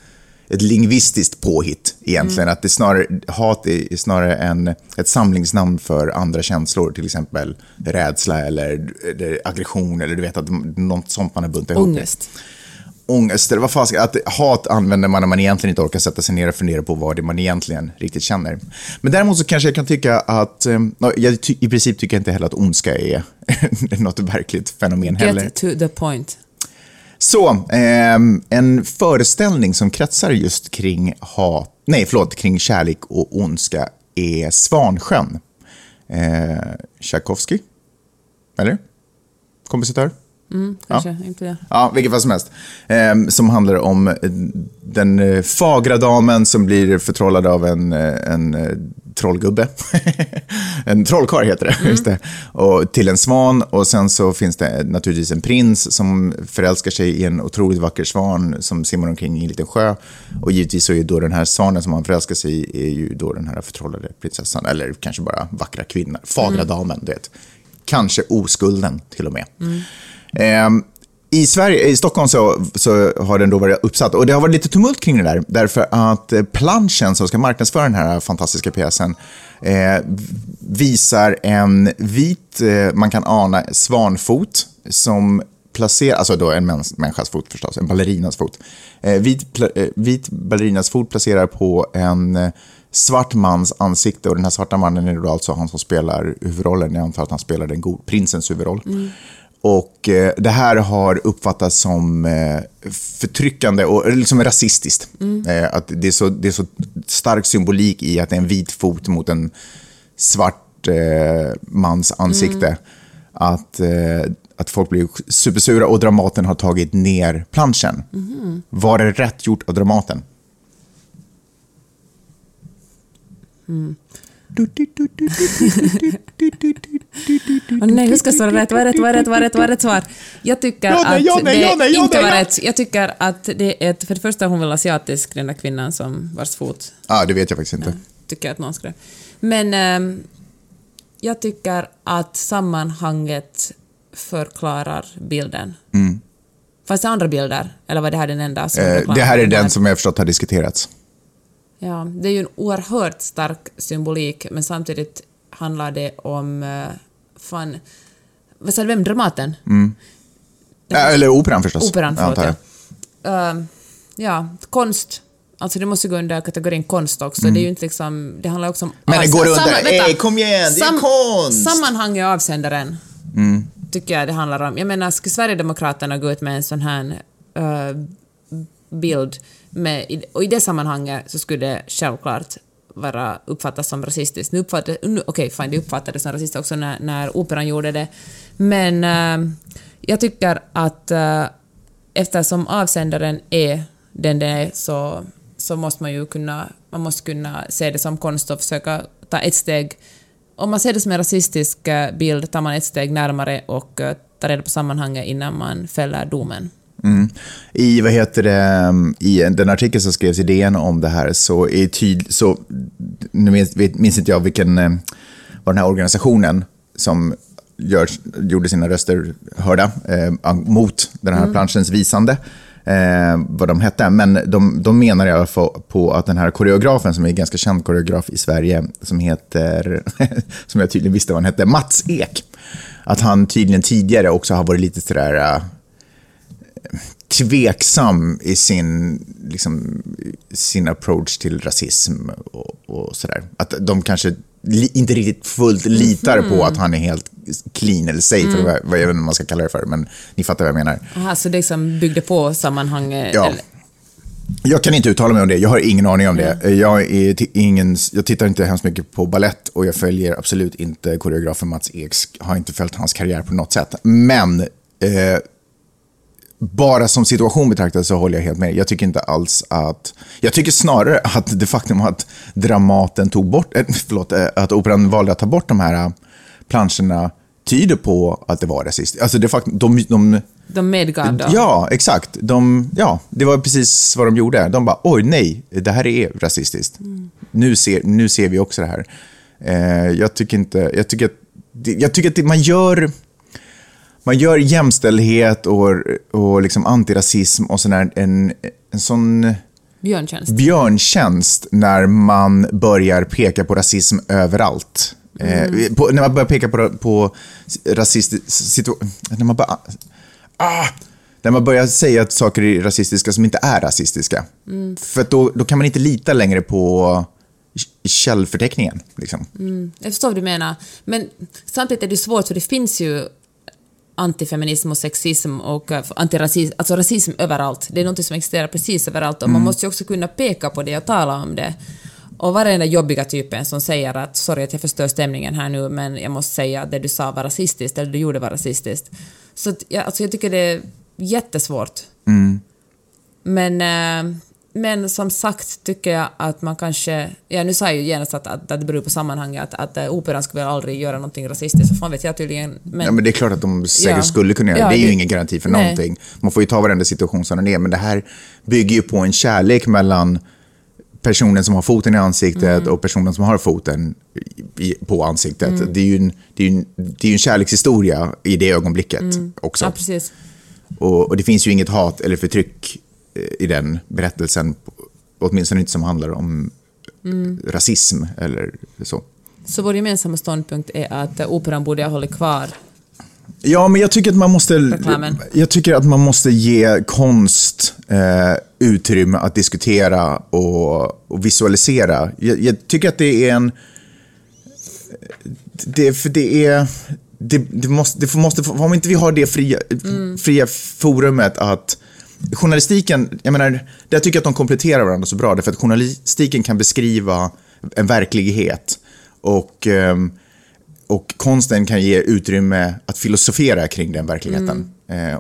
ett lingvistiskt påhitt egentligen. Att det snarare, hat är snarare en, ett samlingsnamn för andra känslor, till exempel rädsla eller, eller aggression eller du vet, att något sånt man har buntat ihop. Ångest. Ångest, eller vad fan att hat använder man när man egentligen inte orkar sätta sig ner och fundera på vad det är man egentligen riktigt känner. Men däremot så kanske jag kan tycka att, eh, jag ty, i princip tycker jag inte heller att ondska är något verkligt fenomen heller. Get to the point. Så, ehm, en föreställning som kretsar just kring hat, nej förlåt, kring kärlek och ondska är Svansjön. Eh, Tchaikovsky? Eller? Kompositör? Kanske, inte det. Ja, vilket fall som helst. Ehm, som handlar om eh, den eh, fagra damen som blir förtrollad av en, eh, en eh, trollgubbe. en trollkarl heter det, just det. Och till en svan och sen så finns det naturligtvis en prins som förälskar sig i en otroligt vacker svan som simmar omkring i en liten sjö. Och givetvis så är då den här svanen som han förälskar sig i är ju då den här förtrollade prinsessan, eller kanske bara vackra kvinnan, fagra damen, du vet. Kanske oskulden till och med. Ehm, i, Sverige, I Stockholm så, så har den då varit uppsatt och det har varit lite tumult kring det där därför att eh, planschen som ska marknadsföra den här fantastiska pjäsen eh, visar en vit, eh, man kan ana, svanfot som placerar, alltså då en mäns, människas fot förstås, en ballerinas fot. Eh, vit, pla, eh, vit ballerinas fot placerar på en eh, svart mans ansikte och den här svarta mannen är då alltså han som spelar huvudrollen. Jag antar att han spelar den god, prinsens huvudroll. Mm. Och eh, det här har uppfattats som eh, förtryckande och liksom rasistiskt. Eh, att det är, så, det är så stark symbolik i att det är en vit fot mot en svart eh, mans ansikte. Att, eh, att folk blir supersura och Dramaten har tagit ner planschen. Var det rätt gjort av Dramaten? Åh nej, hur ska jag svara rätt? Vad är rätt? Vad är rätt? Vad är rätt? Vad är rätt svar? Jag tycker Ja, nej, att ja, nej, det ja, inte var rätt. Jag tycker att det är ett, för det första hon väl asiatisk, den där kvinnan som vars fot Ja, det vet jag faktiskt inte. tycker att någon skrev. Men ehm, jag tycker att sammanhanget förklarar bilden. Mm. Fanns det andra bilder? Eller var det här den enda som Eh, det här är den som jag förstått har diskuterats. Ja, det är ju en oerhört stark symbolik, men samtidigt handlar det om... eh, fan... Vad sa du, vem? Dramaten? Äh, eller operan förstås. Operan, förlåt. Ja. Uh, ja, konst. Alltså det måste gå under kategorin konst också. Det är ju inte liksom... Det handlar också om... Mm. Men det går Samma- under. vänta. Ey, kom igen, det är konst! Sammanhang i avsändaren. Mm. Tycker jag det handlar om. Jag menar, skulle Sverigedemokraterna gå ut med en sån här eh, bild med, och i det sammanhanget så skulle det självklart vara uppfattas som rasistiskt. Nu uppfattade, nu, okej, fine, det uppfattades som rasistiskt också när, när operan gjorde det. Men äh, jag tycker att äh, eftersom avsändaren är den det är så, så måste man ju kunna, man måste kunna se det som konst och försöka ta ett steg om man ser det som en rasistisk eh, bild tar man ett steg närmare och tar reda på sammanhanget innan man fäller domen. Mm. I, vad heter det, I den artikel som skrevs i DN om det här så är tydligt, så, nu minns, minns inte jag vilken, eh, vad den här organisationen som gör, gjorde sina röster hörda eh, mot den här planschens visande, eh, vad de hette. Men de, de menar i alla fall på att den här koreografen, som är en ganska känd koreograf i Sverige, som heter, som jag tydligen visste vad han hette, Mats Ek, att han tydligen tidigare också har varit lite sådär eh, tveksam i sin, liksom, sin approach till rasism och, och sådär. Att de kanske li, inte riktigt fullt litar på att han är helt clean eller safe, eller vad, jag vet inte vad man ska kalla det för, men ni fattar vad jag menar. Aha, så det liksom byggde på sammanhanget? Ja. eller- Jag kan inte uttala mig om det, jag har ingen aning om det. Jag, är ti- ingen, jag tittar inte hemskt mycket på ballett och jag följer absolut inte koreografen Mats Eks, har inte följt hans karriär på något sätt. Men eh, bara som situation betraktad så håller jag helt med. Jag tycker inte alls att... Jag tycker snarare att det faktum att Dramaten tog bort... eh, Förlåt, eh, att Operan valde att ta bort de här eh, planscherna tyder på att det var rasistiskt. Alltså det faktum, de, de, De medgav då? Ja, exakt. De, ja, det var precis vad de gjorde. De bara, oj nej, det här är rasistiskt. Nu, ser, nu ser vi också det här. Eh, jag tycker inte, jag tycker att, jag tycker att man gör, man gör jämställdhet och, och liksom antirasism och sån här, en, en sån Björntjänst? björntjänst när man börjar peka på rasism överallt. Eh, på, när man börjar peka på, på rasistisk när man bara, ah, när man börjar säga att saker är rasistiska som inte är rasistiska. För att då, då kan man inte lita längre på källförteckningen. Liksom. Jag förstår vad du menar. Men samtidigt är det svårt för det finns ju antifeminism och sexism och eh, antirasism, alltså rasism överallt. Det är något som existerar precis överallt och man måste ju också kunna peka på det och tala om det. Och där jobbiga typen som säger att sorry att jag förstör stämningen här nu men jag måste säga att det du sa var rasistiskt eller det du gjorde var rasistiskt. Så att, jag, alltså jag tycker det är jättesvårt. Men, eh, men som sagt tycker jag att man kanske... Ja, nu sa jag ju genast att, att, att det beror på sammanhanget, att, att eh, operan skulle väl aldrig göra någonting rasistiskt, så fan vet jag tydligen. Men, Ja, men det är klart att de säkert Ja. skulle kunna göra Ja, det. är ju det- ingen garanti för Nej. någonting. Man får ju ta varenda situation som den är, men det här bygger ju på en kärlek mellan personen som har foten i ansiktet Mm. och personen som har foten i, på ansiktet. Mm. Det är ju en, det är en, det är en kärlekshistoria i det ögonblicket också. Mm. ja, precis. Och, och det finns ju inget hat eller förtryck i den berättelsen, åtminstone inte som handlar om Mm. rasism eller så. Så vår gemensamma ståndpunkt är att operan borde ha hållit kvar. Ja, men jag tycker att man måste, Reklamen. jag tycker att man måste ge konst eh, utrymme att diskutera och, och visualisera. Jag, jag tycker att det är en... Det, för det är, det, det måste, det måste, om inte vi har det fria, fria forumet att journalistiken, jag menar, där tycker jag att de kompletterar varandra så bra, därför att journalistiken kan beskriva en verklighet och, ehm, och konsten kan ge utrymme att filosofera kring den verkligheten. Eh,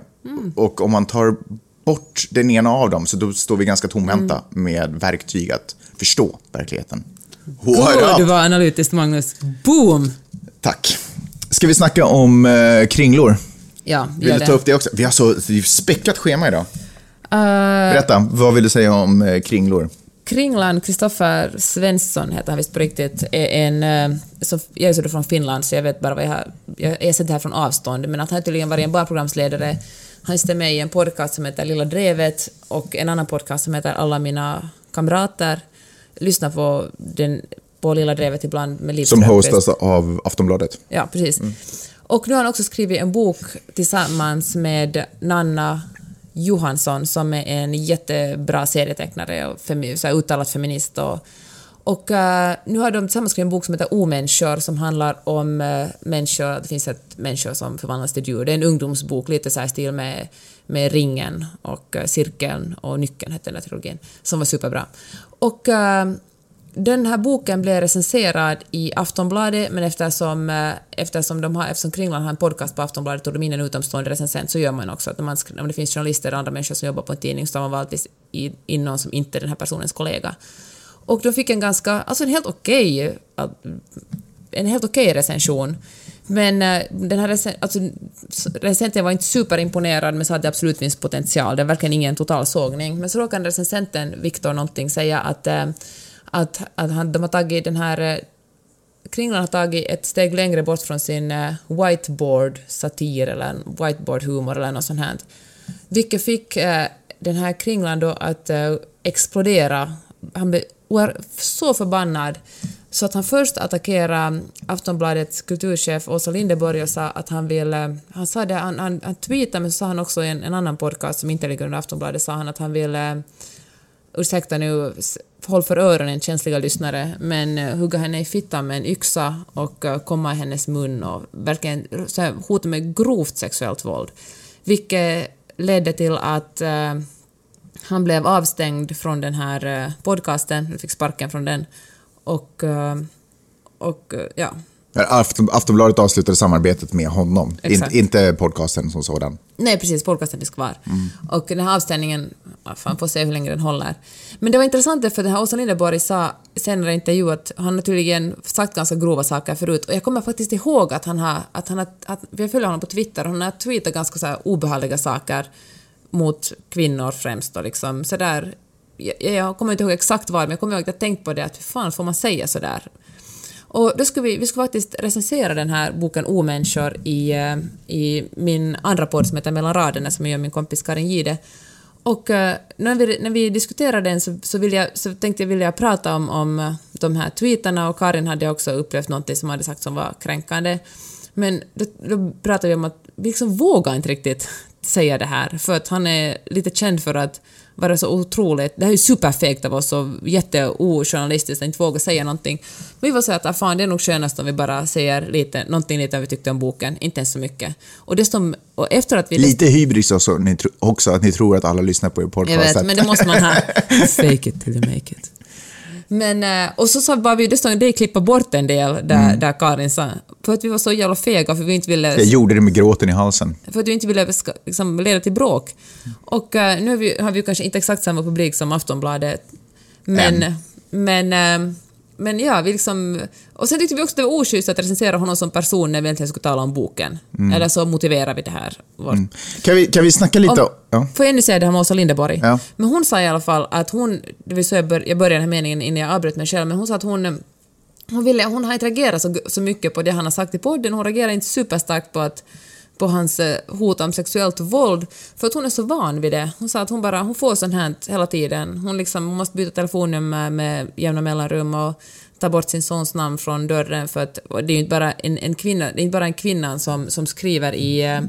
Och om man tar bort den ena av dem så då står vi ganska tomhänta med verktyg att förstå verkligheten. Up? du var analytisk Magnus. Boom! Tack. Ska vi snacka om eh, kringlor? Ja, Vill du ta upp det också? Vi har så späckat schema idag. Eh, Berätta, vad vill du säga om eh, kringlor? Kringlan Kristoffer Svensson heter han visst på riktigt, är en... eh, Så jag är ju från Finland så jag vet bara vad jag har... Jag har sett det här från avstånd, men att han tydligen varit en barnprogramsledare. Han sitter med i en podcast som heter Lilla Drevet och en annan podcast som heter Alla mina kamrater. Lyssna på den på Lilla Drevet ibland med Liv Som hostas av Aftonbladet. Ja, precis. Och nu har han också skrivit en bok tillsammans med Nanna Johansson som är en jättebra serietecknare och femi- så här uttalat feminist. Och, och uh, nu har de tillsammans skrivit en bok som heter Omänniskor som handlar om uh, människor, det finns ett människor som förvandlas till djur. Det är en ungdomsbok, lite så här i stil med, med Ringen och uh, Cirkeln och Nyckeln hette den där trilogin, som var superbra. Och den här boken blev recenserad i Aftonbladet, men eftersom, eh, eftersom, de har, eftersom Kringlan har en podcast på Aftonbladet och de in en utomstående recensent så gör man också att när man, om det finns journalister och andra människor som jobbar på en tidning så tar man vanligtvis in någon som inte är den här personens kollega. Och de fick en ganska, alltså en helt okej, eh, en helt okej recension. Men eh, den här recen, alltså, recensenten var inte superimponerad men sa att det absolut finns potential. Det är verkligen ingen total sågning. Men så råkade recensenten Viktor någonting säga att, eh, att, att han, de har tagit den här eh, Kringlan har tagit ett steg längre bort från sin eh, whiteboard-satir eller whiteboard-humor eller något sånt här. Vilket fick eh, den här Kringlan då att explodera. Han blev så förbannad så att han först attackerade Aftonbladets kulturchef Åsa Linderborg och sa att han ville... Han sa det, han, han, han tweetade men så sa han också i en, en annan podcast som inte ligger under Aftonbladet sa han att han ville eh, ursäkta nu, håll för öronen känsliga lyssnare, men eh, hugga henne i fittan med en yxa och eh, komma i hennes mun och verkligen så här, hota med grovt sexuellt våld. Vilket ledde till att eh, han blev avstängd från den här eh, podcasten, fick sparken från den. Och, eh, och eh, ja, Afton, Aftonbladet avslutade samarbetet med honom. In, inte podcasten som sådan. Nej, precis. Podcasten finns kvar. Och den här avstängningen, fan får se hur länge den håller. Men det var intressant för den här Åsa Linderborg sa senare i intervju att han har tydligen sagt ganska grova saker förut. Och jag kommer faktiskt ihåg att han har, att han har, att, jag följer honom på Twitter, och han har tweetat ganska så här obehagliga saker mot kvinnor främst och liksom sådär. Jag, jag kommer inte ihåg exakt vad, men jag kommer ihåg att jag tänkt på det att hur fan får man säga sådär? Och då ska vi, vi ska faktiskt recensera den här boken Omänniskor i, eh, i min andra podd som heter Mellan raderna som jag gör med min kompis Karin Gide. Och eh, när vi, när vi diskuterade den så, så, vill jag, så tänkte jag vilja prata om, om eh, de här tweetarna och Karin hade också upplevt något som hade sagt som var kränkande. Men då, då pratade vi om att vi liksom vågar inte riktigt säga det här för att han är lite känd för att vara så otroligt... Det här är ju superfegt av oss och jätteojournalistiskt att inte våga säga någonting. Men vi var så att ah, fan, det är nog skönast om vi bara säger lite, någonting lite vad vi tyckte om boken, inte ens så mycket. Och, desto, och efter att vi... Lite hybris också, ni också, att ni tror att alla lyssnar på er podcast. Jag vet, men det måste man ha. Fake it till you make it. Men, eh, och så sa bara vi, det klippa bort en del där, där Karin sa, för att vi var så jävla fega för vi inte ville... Jag gjorde det med gråten i halsen. för att vi inte ville liksom, leda till bråk. Och eh, nu har vi, har vi kanske inte exakt samma publik som Aftonbladet, men, Än. men, eh, men ja, vi liksom... Och sen tyckte vi också det var oschysst att recensera honom som person när vi egentligen skulle tala om boken. Eller så motiverar vi det här. Vår, Kan vi, kan vi snacka lite om, ja. Får jag ännu säga det här med Åsa Linderborg? Ja. Men hon sa i alla fall att hon, det vill säga jag, bör, jag började den här meningen innan jag avbröt mig själv, men hon sa att hon hon, ville, hon har inte reagerat så, så mycket på det han har sagt i podden, hon reagerar inte superstarkt på att på hans eh, hot om sexuellt våld, för att hon är så van vid det. Hon sa att hon bara, hon får sånt här hela tiden. Hon liksom hon måste byta telefonnummer med jämna mellanrum och ta bort sin sons namn från dörren för att det är ju inte bara en, en kvinna, det är inte bara en kvinna som, som skriver i eh,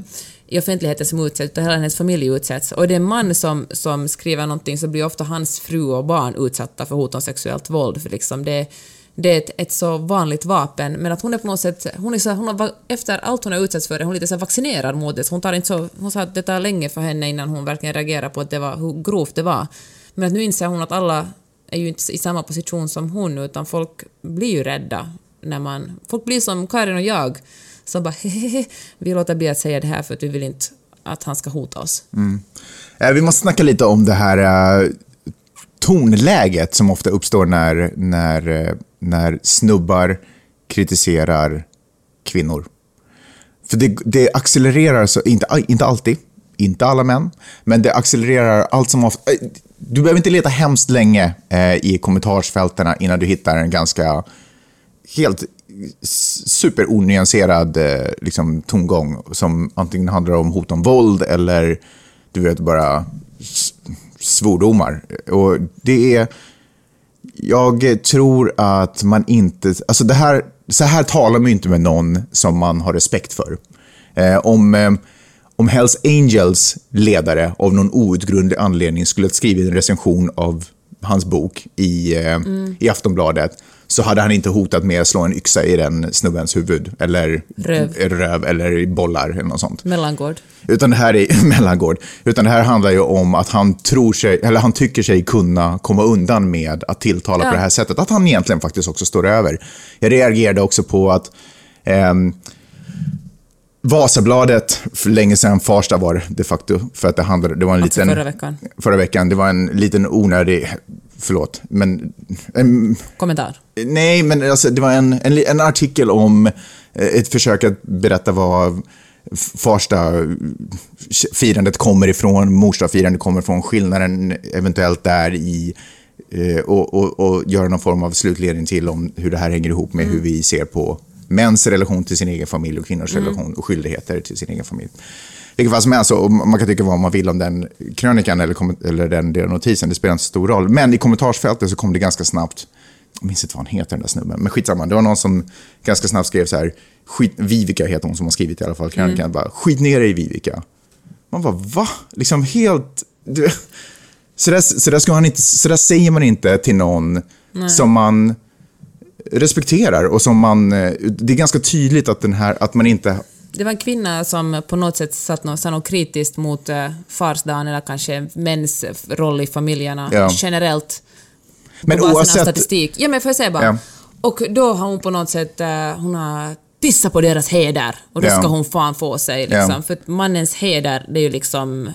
i offentligheten som utsätts, utan hela hennes familj utsätts. Och det är en man som, som skriver någonting så blir ofta hans fru och barn utsatta för hot om sexuellt våld. För liksom det, det är ett, ett så vanligt vapen, men att hon är på något sätt, hon är så, hon har, efter allt hon har utsatts för, är hon lite så vaccinerad mot det, så hon tar inte så, hon sa att det tar länge för henne innan hon verkligen reagerar på att det var, hur grovt det var. Men att nu inser hon att alla är ju inte i samma position som hon, utan folk blir ju rädda när man, folk blir som Karin och jag, som bara hehehe, vi låter bli att säga det här för att vi vill inte att han ska hota oss. Mm. Eh, vi måste snacka lite om det här eh, tonläget som ofta uppstår när, när, eh, när snubbar kritiserar kvinnor. För det, det accelererar, så, inte, inte alltid, inte alla män, men det accelererar allt som ofta. Eh, du behöver inte leta hemskt länge eh, i kommentarsfälten innan du hittar en ganska helt superonyanserad eh, liksom, tongång som antingen handlar om hot om våld eller du vet bara svordomar. Och det är... Jag tror att man inte... Alltså det här, så här talar man inte med någon som man har respekt för. Eh, om, eh, om Hells Angels ledare av någon outgrundlig anledning skulle ha skrivit en recension av hans bok i, eh, mm. i Aftonbladet så hade han inte hotat med att slå en yxa i den snubbens huvud eller röv, röv eller bollar eller något sånt. Mellangård. Utan det här är mellangård. Utan det här handlar ju om att han tror sig, eller han tycker sig kunna komma undan med att tilltala ja. på det här sättet. Att han egentligen faktiskt också står över. Jag reagerade också på att eh, Vasabladet, för länge sedan, Farsta var det de facto, för att det handlade, det var en alltså liten... förra veckan. Förra veckan, det var en liten onödig förlåt, men... En, Kommentar? Nej, men alltså, det var en, en, en artikel om eh, ett försök att berätta vad Farsta firandet kommer ifrån, Morsta-firandet kommer ifrån, skillnaden eventuellt där i eh, och, och, och göra någon form av slutledning till om hur det här hänger ihop med mm. hur vi ser på mäns relation till sin egen familj och kvinnors mm. relation och skyldigheter till sin egen familj vilket fall som helst, så man kan tycka vad man vill om den krönikan eller, eller den delen notisen, det spelar inte så stor roll. Men i kommentarsfältet så kom det ganska snabbt, jag minns inte vad han heter den där snubben, men skitsamma, det var någon som ganska snabbt skrev så här, skit, Vivica heter hon som har skrivit i alla fall krönikan, mm. bara skit ner dig i Vivica. Man bara va? Liksom helt... Du, så, där, så, där ska han inte, så där säger man inte till någon Nej. som man respekterar och som man... Eh, det är ganska tydligt att, den här, att man inte det var en kvinna som på något sätt satt något, något kritiskt mot uh, farsdagen eller kanske mäns roll i familjerna ja. generellt. Men på oavsett... Av statistik. Ja, men får jag säga bara. Ja. Och då har hon på något sätt, uh, hon har pissat på deras heder och då ja. ska hon fan få sig. Liksom. För mannens heder, det är ju liksom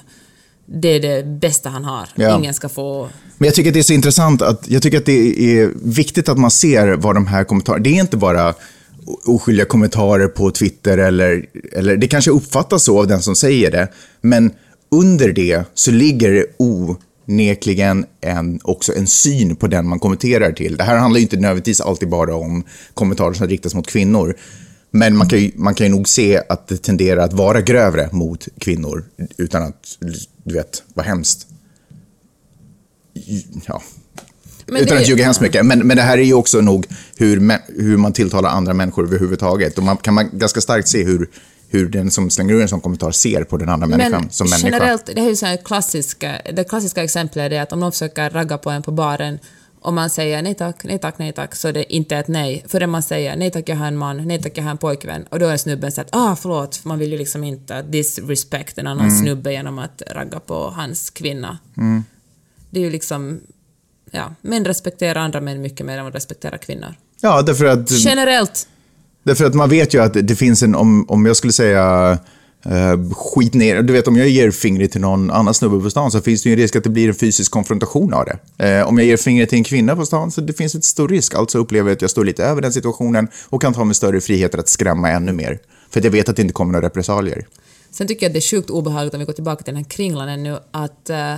det är det bästa han har. Ja. Ingen ska få... Men jag tycker att det är så intressant att jag tycker att det är viktigt att man ser vad de här kommentarerna, det är inte bara oskyldiga kommentarer på Twitter eller, eller det kanske uppfattas så av den som säger det, men under det så ligger det onekligen en, också en syn på den man kommenterar till. Det här handlar ju inte nödvändigtvis alltid bara om kommentarer som riktas mot kvinnor, men man kan, ju, man kan ju nog se att det tenderar att vara grövre mot kvinnor utan att, du vet, vara hemskt. Ja, men Utan det, att ljuga hemskt mycket. Men, men det här är ju också nog hur, hur man tilltalar andra människor överhuvudtaget. Och man kan man ganska starkt se hur, hur den som slänger ur en sån kommentar ser på den andra människan men som människa. Generellt, det är ju så klassiska, det klassiska exemplet är att om någon försöker ragga på en på baren och man säger nej tack, nej tack, nej tack, så det är inte ett nej. Förrän man säger nej tack, jag har en man, nej tack, jag har en pojkvän. Och då är snubben så att ah förlåt, för man vill ju liksom inte disrespect en annan mm. snubbe genom att ragga på hans kvinna. Mm. Det är ju liksom ja, män respekterar andra män mycket mer än de respekterar kvinnor. Ja, därför att... Generellt. Därför att man vet ju att det finns en, om, om jag skulle säga Uh, skit ner. Du vet, om jag ger fingret till någon annan snubbe på stan så finns det ju en risk att det blir en fysisk konfrontation av det. Uh, om jag ger fingret till en kvinna på stan så det finns ett stor risk. Alltså upplever jag att jag står lite över den situationen och kan ta mig större friheter att skrämma ännu mer. För att jag vet att det inte kommer några repressalier. Sen tycker jag att det är sjukt obehagligt om vi går tillbaka till den här kringlan nu att uh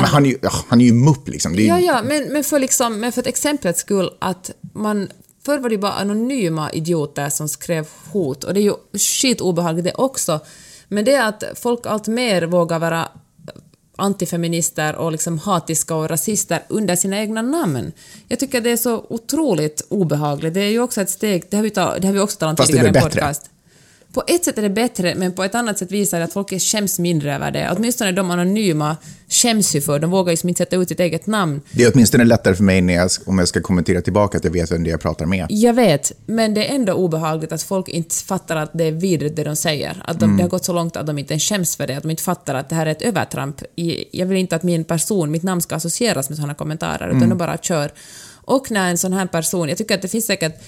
men han, är ju, han är ju mupp liksom. Ju... Ja, ja, men, men, för liksom, men för ett exemplets skull att man Förr var det bara anonyma idioter som skrev hot och det är ju skitobehagligt det också. Men det är att folk allt mer vågar vara antifeminister och liksom hatiska och rasister under sina egna namn. Jag tycker det är så otroligt obehagligt. Det är ju också ett steg, det har vi, ta, det har vi också talat om tidigare i podcast. På ett sätt är det bättre, men på ett annat sätt visar det att folk skäms mindre över det. Åtminstone de anonyma skäms ju för, de vågar liksom inte sätta ut sitt eget namn. Det är åtminstone lättare för mig när jag, om jag ska kommentera tillbaka att jag vet vem det är jag pratar med. Jag vet, men det är ändå obehagligt att folk inte fattar att det är vidrigt det de säger. Att de, det har gått så långt att de inte ens skäms för det, att de inte fattar att det här är ett övertramp. Jag vill inte att min person, mitt namn ska associeras med sådana kommentarer, utan de bara kör. Och när en sån här person, jag tycker att det finns säkert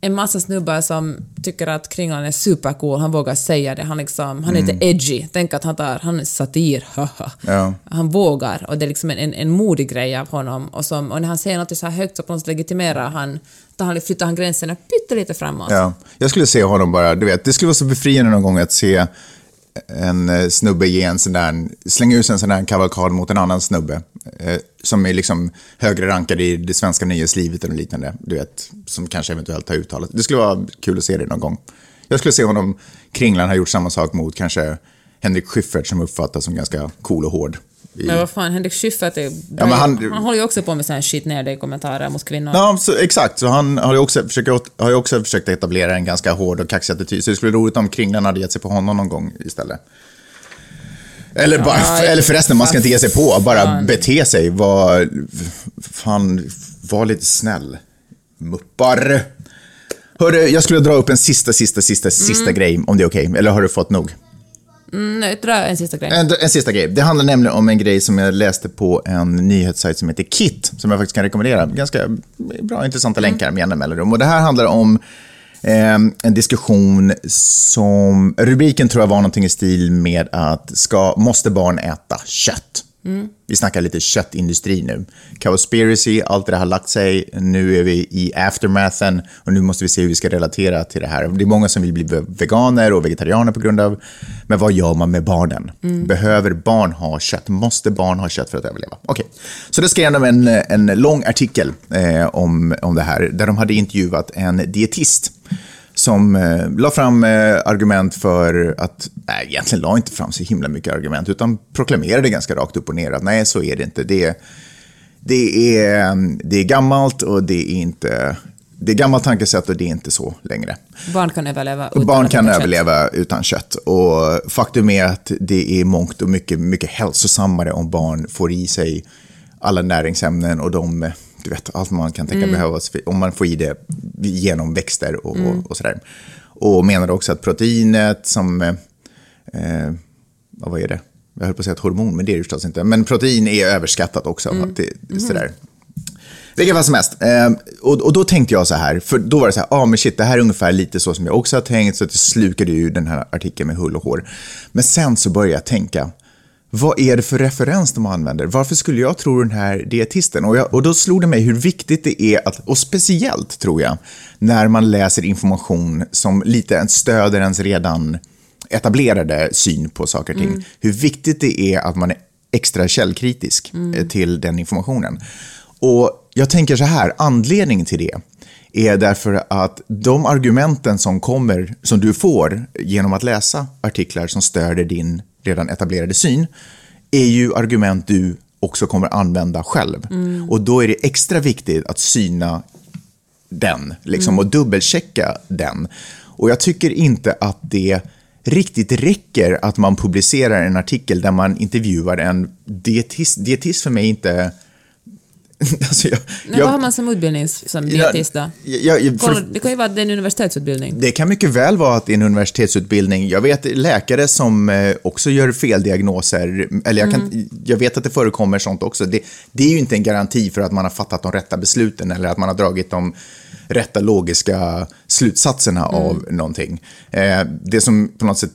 en massa snubbar som tycker att Kringlan är supercool, han vågar säga det, han, liksom, han är lite edgy. Tänk att han tar, han är satir, haha. Ja. Han vågar och det är liksom en, en, modig grej av honom. Och, som, och när han säger något så här högt så på något legitimerar han, tar han, flyttar han gränserna pyttelite framåt. Ja, jag skulle se honom bara, du vet, det skulle vara så befriande någon gång att se en eh, snubbe ge en sån där, slänga ut en sån där kavalkad mot en annan snubbe. Eh, som är liksom högre rankad i det svenska nyhetslivet eller liknande. Du vet, som kanske eventuellt har uttalat. Det skulle vara kul att se det någon gång. Jag skulle se honom, Kringlan har gjort samma sak mot kanske Henrik Schyffert som uppfattas som ganska cool och hård. I, Men vad fan, Henrik Schyffert är... Ja, han- han håller ju också på med sån här shit ner dig kommentarer mot kvinnor. Ja, så, exakt. Så han har ju också, försökt, har ju också försökt etablera en ganska hård och kaxig attityd. Så det skulle vara roligt om Kringlan hade gett sig på honom någon gång istället. Eller, bara, Ja, eller förresten, man ska inte ge sig på, bara fan. bete sig. Var, fan, var lite snäll. Muppar. Hörru, jag skulle dra upp en sista, sista, sista, sista grej, om det är okej. Eller har du fått nog? Mm, dra en sista grej. En, en sista grej. Det handlar nämligen om en grej som jag läste på en nyhetssajt som heter Kit, som jag faktiskt kan rekommendera. Ganska bra, intressanta länkar med jämna mellanrum. Och det här handlar om eh, en diskussion som, rubriken tror jag var någonting i stil med att ska, måste barn äta kött? Vi snackar lite köttindustri nu. Cowspiracy, allt det där har lagt sig. Nu är vi i aftermathen och nu måste vi se hur vi ska relatera till det här. Det är många som vill bli veganer och vegetarianer på grund av, men vad gör man med barnen? Behöver barn ha kött? Måste barn ha kött för att överleva? Okej, så det skrev de en, en lång artikel eh, om, om det här, där de hade intervjuat en dietist som eh, la fram eh, argument för att, nej, egentligen la inte fram så himla mycket argument, utan proklamerade ganska rakt upp och ner att nej, så är det inte. Det, det, är, det är gammalt och det är inte, det är gammalt tankesätt och det är inte så längre. Barn kan överleva utan Barn kan kött. överleva utan kött. Och faktum är att det är mångt och mycket, mycket hälsosammare om barn får i sig alla näringsämnen och de, du vet, allt man kan tänka behövas, om man får i det genom växter och, och, och sådär. Och menar också att proteinet som, eh, eh, vad är det? Jag höll på att säga ett hormon, men det är det förstås inte. Men protein är överskattat också. Att det, sådär. Vilken fall som helst. Eh, och, och då tänkte jag så här, för då var det så här, ja ah, men shit, det här är ungefär lite så som jag också har tänkt, så att jag slukade ju den här artikeln med hull och hår. Men sen så började jag tänka, vad är det för referens de använder? Varför skulle jag tro den här dietisten? Och, jag, och då slog det mig hur viktigt det är, att, och speciellt tror jag, när man läser information som lite stöder ens redan etablerade syn på saker och ting. Hur viktigt det är att man är extra källkritisk eh, till den informationen. Och jag tänker så här, anledningen till det är därför att de argumenten som kommer, som du får genom att läsa artiklar som stöder din redan etablerade syn, är ju argument du också kommer använda själv. Och då är det extra viktigt att syna den liksom, och dubbelchecka den. Och jag tycker inte att det riktigt räcker att man publicerar en artikel där man intervjuar en dietist. Dietist för mig är inte... alltså jag, Men jag- vad har man som utbildning som dietist då? jag- jag- för- det kan ju vara att det är en universitetsutbildning. det kan mycket väl vara att det är en universitetsutbildning. Jag vet läkare som eh, också gör feldiagnoser. Eller jag, kan, jag vet att det förekommer sånt också. Det, det är ju inte en garanti för att man har fattat de rätta besluten eller att man har dragit de rätta logiska slutsatserna av någonting. Eh, det som på något sätt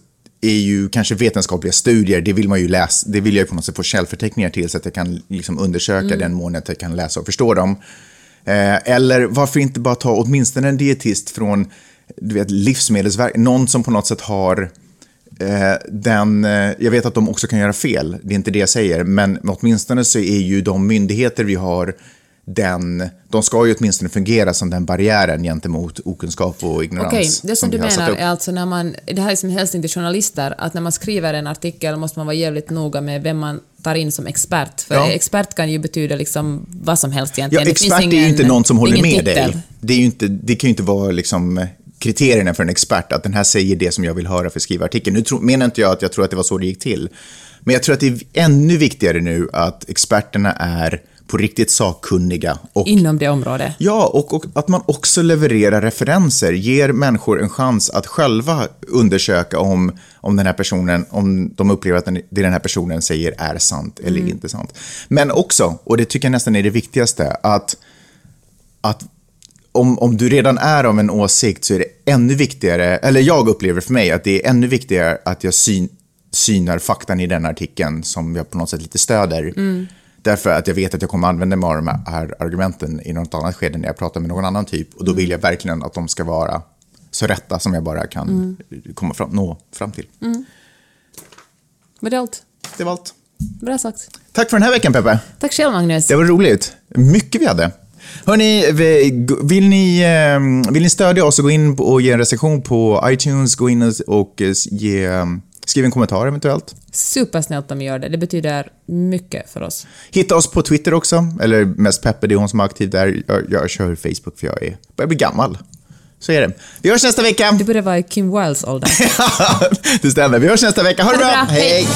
är ju kanske vetenskapliga studier, det vill man ju läsa, det vill jag på något sätt få källförteckningar till så att jag kan liksom undersöka den mån att jag kan läsa och förstå dem. Eh, eller varför inte bara ta åtminstone en dietist från du vet, Livsmedelsverket, någon som på något sätt har eh, den, eh, jag vet att de också kan göra fel, det är inte det jag säger, men åtminstone så är ju de myndigheter vi har den, de ska ju åtminstone fungera som den barriären gentemot okunskap och ignorans. Okej, det som du har satt menar är alltså när man, det här är som hälsning till journalister, att när man skriver en artikel måste man vara jävligt noga med vem man tar in som expert. För Ja. expert kan ju betyda liksom vad som helst Ja, egentligen. Finns expert är ju ingen- inte någon som håller ingen med titel. dig. Det, är ju inte, det kan ju inte vara liksom kriterierna för en expert, att den här säger det som jag vill höra för att skriva artikeln. Nu tro, menar inte jag att jag tror att det var så det gick till, men jag tror att det är ännu viktigare nu att experterna är på riktigt sakkunniga. Och, Inom det området. Ja, och, och, att man också levererar referenser, ger människor en chans att själva undersöka om, om den här personen, om de upplever att den, det den här personen säger är sant eller Mm. inte sant. Men också, och det tycker jag nästan är det viktigaste, att, att om, om du redan är av en åsikt så är det ännu viktigare, eller jag upplever för mig att det är ännu viktigare att jag syn, synar faktan i den artikeln som jag på något sätt lite stöder. Därför att jag vet att jag kommer använda mig av de här argumenten i något annat skede när jag pratar med någon annan typ. Och då vill jag verkligen att de ska vara så rätta som jag bara kan komma fram, nå fram till. Men det är allt. Det var allt. Bra sagt. Tack för den här veckan Peppe. Tack själv Magnus. Det var roligt. Mycket vi hade. Hörni, vi- vill ni, eh, vill ni stödja oss och gå in och ge en recension på iTunes, gå in och- ge, eh, skriv en kommentar eventuellt. Supersnällt om ni gör det. Det betyder mycket för oss. Hitta oss på Twitter också, eller mest Peppe, det är hon som är aktiv där. Jag, jag kör Facebook för jag är, börjar bli gammal. Så är det. Vi hörs nästa vecka! Du borde vara i Kim Wildes ålder. det stämmer. Vi hörs nästa vecka. Ha det bra! bra. Hej.